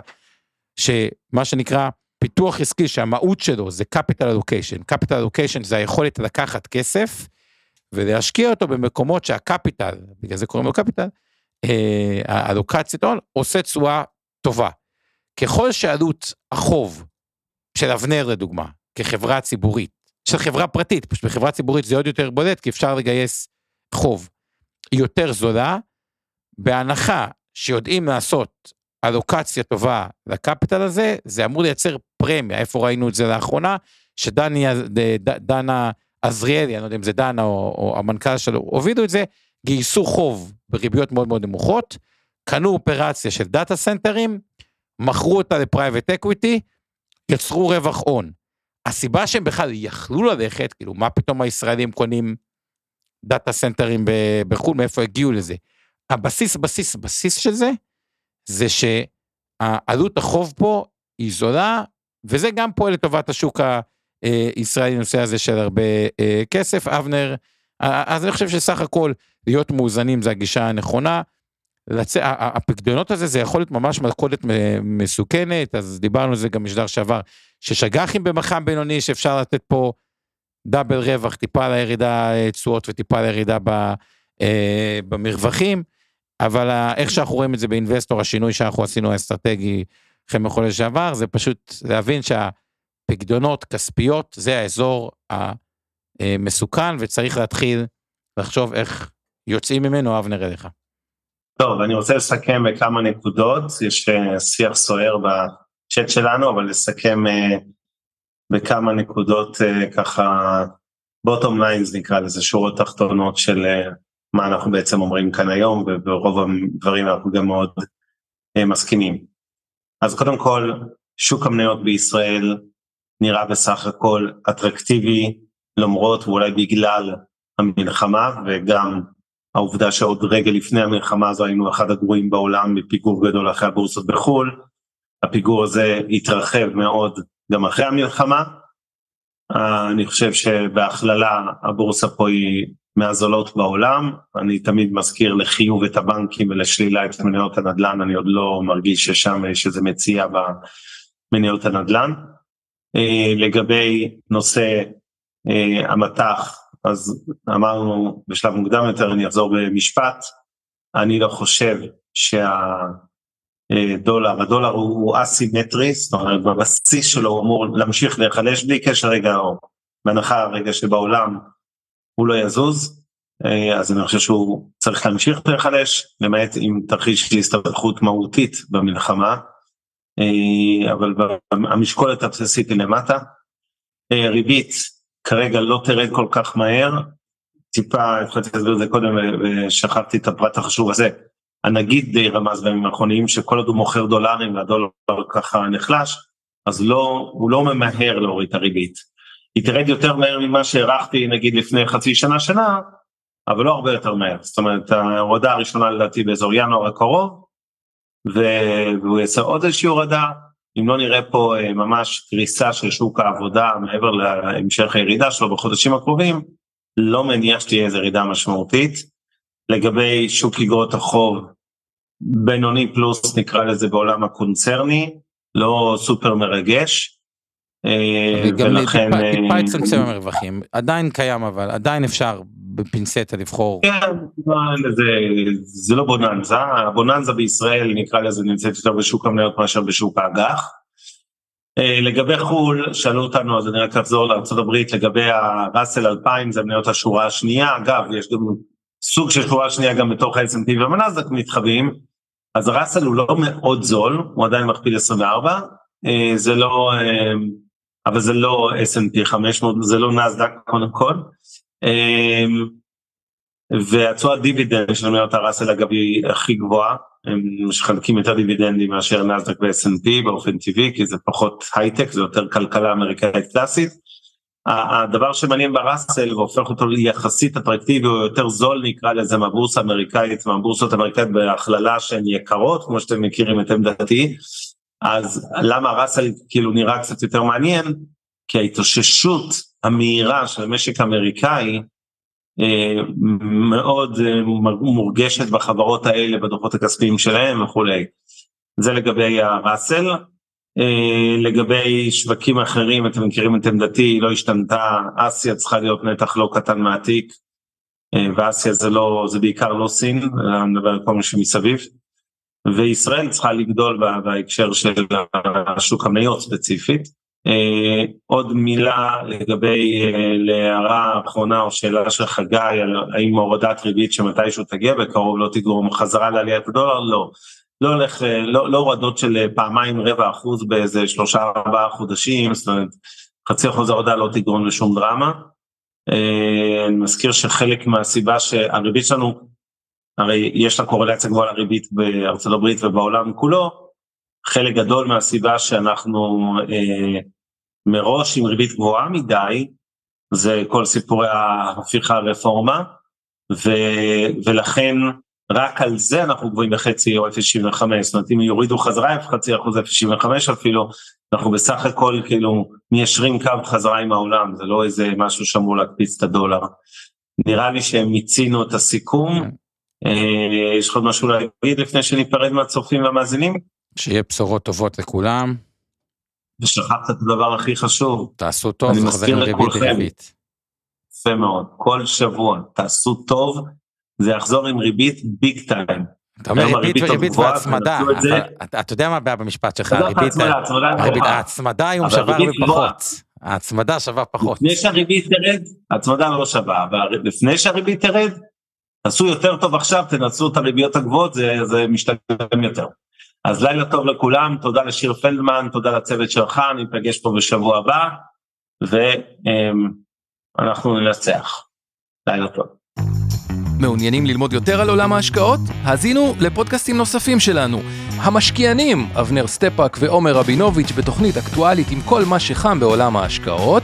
שמה שנקרא פיתוח עסקי שהמהות שלו זה capital allocation, capital allocation זה היכולת לקחת כסף ולהשקיע אותו במקומות שהקפיטל, בגלל זה קוראים לו קפיטל, אה, האלוקציית הון עושה תשואה טובה. ככל שעלות החוב של אבנר לדוגמה, כחברה ציבורית, של חברה פרטית, פשוט בחברה ציבורית זה עוד יותר בולט כי אפשר לגייס חוב, יותר זולה, בהנחה שיודעים לעשות אלוקציה טובה לקפיטל הזה, זה אמור לייצר פרמיה, איפה ראינו את זה לאחרונה, שדנה עזריאלי, אני לא יודע אם זה דנה או, או המנכ"ל שלו, הובילו את זה, גייסו חוב בריביות מאוד מאוד נמוכות, קנו אופרציה של דאטה סנטרים, מכרו אותה ל private equity, יצרו רווח הון. הסיבה שהם בכלל יכלו ללכת, כאילו מה פתאום הישראלים קונים דאטה סנטרים בחו"ל, מאיפה הגיעו לזה? הבסיס, בסיס, בסיס של זה, זה שעלות החוב פה היא זולה, וזה גם פועל לטובת השוק הישראלי, נושא הזה של הרבה אה, כסף. אבנר, אז אני חושב שסך הכל להיות מאוזנים זה הגישה הנכונה. לצ... הפקדונות הזה זה יכול להיות ממש מלכודת מסוכנת, אז דיברנו על זה גם משדר שעבר, שיש אג"חים במח"מ בינוני שאפשר לתת פה דאבל רווח, טיפה על הירידה אה, תשואות וטיפה על הירידה ב, אה, במרווחים, אבל איך שאנחנו רואים את זה באינבסטור, השינוי שאנחנו עשינו האסטרטגי אחרי מחודש שעבר, זה פשוט להבין שהפקדונות כספיות זה האזור המסוכן וצריך להתחיל לחשוב איך יוצאים ממנו, אבנר אליך. טוב, אני רוצה לסכם בכמה נקודות, יש אה, שיח סוער בצ'אט שלנו, אבל לסכם אה, בכמה נקודות אה, ככה, בוטום ליינס נקרא לזה, שורות תחתונות של מה אנחנו בעצם אומרים כאן היום, וברוב הדברים אנחנו גם מאוד מסכימים. אז קודם כל, שוק המניות בישראל נראה בסך הכל אטרקטיבי, למרות ואולי בגלל המלחמה וגם העובדה שעוד רגע לפני המלחמה הזו היינו אחד הגרועים בעולם בפיגור גדול אחרי הבורסות בחו"ל, הפיגור הזה התרחב מאוד גם אחרי המלחמה, אני חושב שבהכללה הבורסה פה היא מהזולות בעולם, אני תמיד מזכיר לחיוב את הבנקים ולשלילה את מניות הנדל"ן, אני עוד לא מרגיש ששם יש איזה מציאה במניות הנדל"ן. אה, לגבי נושא אה, המטח, אז אמרנו בשלב מוקדם יותר, אני אחזור במשפט, אני לא חושב שהדולר, הדולר הוא אסימטרי, זאת אומרת בבסיס שלו הוא אמור להמשיך להיחלש בלי קשר רגע, או בהנחה רגע שבעולם הוא לא יזוז, אה, אז אני חושב שהוא צריך להמשיך להיחלש, למעט עם תרחיש הסתבכות מהותית במלחמה, אה, אבל המשקולת הבסיסית היא למטה. אה, ריבית כרגע לא תרד כל כך מהר, טיפה, התחלתי להסביר את זה קודם ושכחתי את הפרט החשוב הזה. הנגיד די רמז בימים האחרונים שכל עוד הוא מוכר דולרים והדולר ככה נחלש, אז לא, הוא לא ממהר להוריד את הריבית. היא תרד יותר מהר ממה שהערכתי נגיד לפני חצי שנה, שנה, אבל לא הרבה יותר מהר. זאת אומרת, ההורדה הראשונה לדעתי באזור ינואר הקרוב, והוא יעשה עוד איזושהי הורדה, אם לא נראה פה אה, ממש קריסה של שוק העבודה מעבר להמשך הירידה שלו בחודשים הקרובים, לא מניח שתהיה איזו ירידה משמעותית. לגבי שוק אגרות החוב, בינוני פלוס נקרא לזה בעולם הקונצרני, לא סופר מרגש. אה, ולכן... טיפה יצמצם המרווחים, עדיין קיים אבל, עדיין אפשר בפינצטה לבחור. כן, זה, זה לא בוננזה, הבוננזה בישראל נקרא לזה נמצאת יותר בשוק המניות מאשר בשוק האג"ח. אה, לגבי חו"ל, שאלו אותנו, אז אני רק אחזור לארה"ב, לגבי הראסל 2000 זה מניות השורה השנייה, אגב, יש גם סוג של שורה שנייה גם בתוך ה-S&P והמנאזק מתחבאים, אז הראסל הוא לא מאוד זול, הוא עדיין מכפיל 24, אה, זה לא, אה, אבל זה לא S&P 500, זה לא נסדק קודם כל. אמ, והתשואת דיבידנד של מניות הראסל אגב היא הכי גבוהה, הם מחלקים יותר דיבידנדים מאשר נסדק ו-S&P באופן טבעי, כי זה פחות הייטק, זה יותר כלכלה אמריקאית קלאסית. הדבר שמעניין בראסל והופך אותו ליחסית אטרקטיבי או יותר זול נקרא לזה מהבורסה האמריקאית, מהבורסות האמריקאית בהכללה שהן יקרות, כמו שאתם מכירים את עמדתי, אז למה ראסל כאילו נראה קצת יותר מעניין? כי ההתאוששות המהירה של המשק האמריקאי אה, מאוד אה, מורגשת בחברות האלה, בדוחות הכספיים שלהם וכולי. זה לגבי הראסל. אה, לגבי שווקים אחרים, אתם מכירים את עמדתי, לא השתנתה, אסיה צריכה להיות נתח לא קטן מהתיק, ואסיה זה לא, זה בעיקר לא סין, אני מדבר על כל מה שמסביב. וישראל צריכה לגדול בהקשר של השוק המניות ספציפית. Uh, עוד מילה לגבי uh, להערה האחרונה או שאלה של חגי האם הורדת ריבית שמתישהו תגיע בקרוב לא תגרום חזרה לעליית הדולר לא. לא הולך, uh, לא, לא הורדות של פעמיים רבע אחוז באיזה שלושה ארבעה חודשים, זאת אומרת חצי אחוז ההורדה לא תגרום לשום דרמה. אני מזכיר שחלק מהסיבה שהריבית שלנו, הרי יש לה קורלציה גבוהה לריבית בארצות הברית ובעולם כולו, חלק גדול מהסיבה שאנחנו אה, מראש עם ריבית גבוהה מדי, זה כל סיפורי ההפיכה הרפורמה, ו, ולכן רק על זה אנחנו גבוהים בחצי או 0.75, זאת אומרת אם יורידו חזרה חצי אחוז 0.75 אפילו, אנחנו בסך הכל כאילו מיישרים קו חזרה עם העולם, זה לא איזה משהו שאמור להקפיץ את הדולר. נראה לי שהם מיצינו את הסיכום, אה, יש לך עוד משהו להגיד לפני שניפרד מהצופים והמאזינים? שיהיה בשורות טובות לכולם. ושכחת את הדבר הכי חשוב. תעשו טוב, עם ריבית דריבית. יפה מאוד, כל שבוע תעשו טוב, זה יחזור עם ריבית ביג טיים. אתה אומר ריבית וריבית והצמדה, אתה יודע מה הבעיה במשפט שלך, ההצמדה היום שווה הרבה פחות, ההצמדה שווה פחות. לפני שהריבית תרד, ההצמדה לא שווה, ולפני שהריבית תרד, תעשו יותר טוב עכשיו, תנצלו את הריביות הגבוהות, זה משתלם יותר. אז לילה טוב לכולם, תודה לשיר פלדמן, תודה לצוות שלך, ניפגש פה בשבוע הבא, ואנחנו ננצח. לילה טוב. מעוניינים ללמוד יותר על עולם ההשקעות? האזינו לפודקאסטים נוספים שלנו. המשקיענים, אבנר סטפאק ועומר רבינוביץ' בתוכנית אקטואלית עם כל מה שחם בעולם ההשקעות.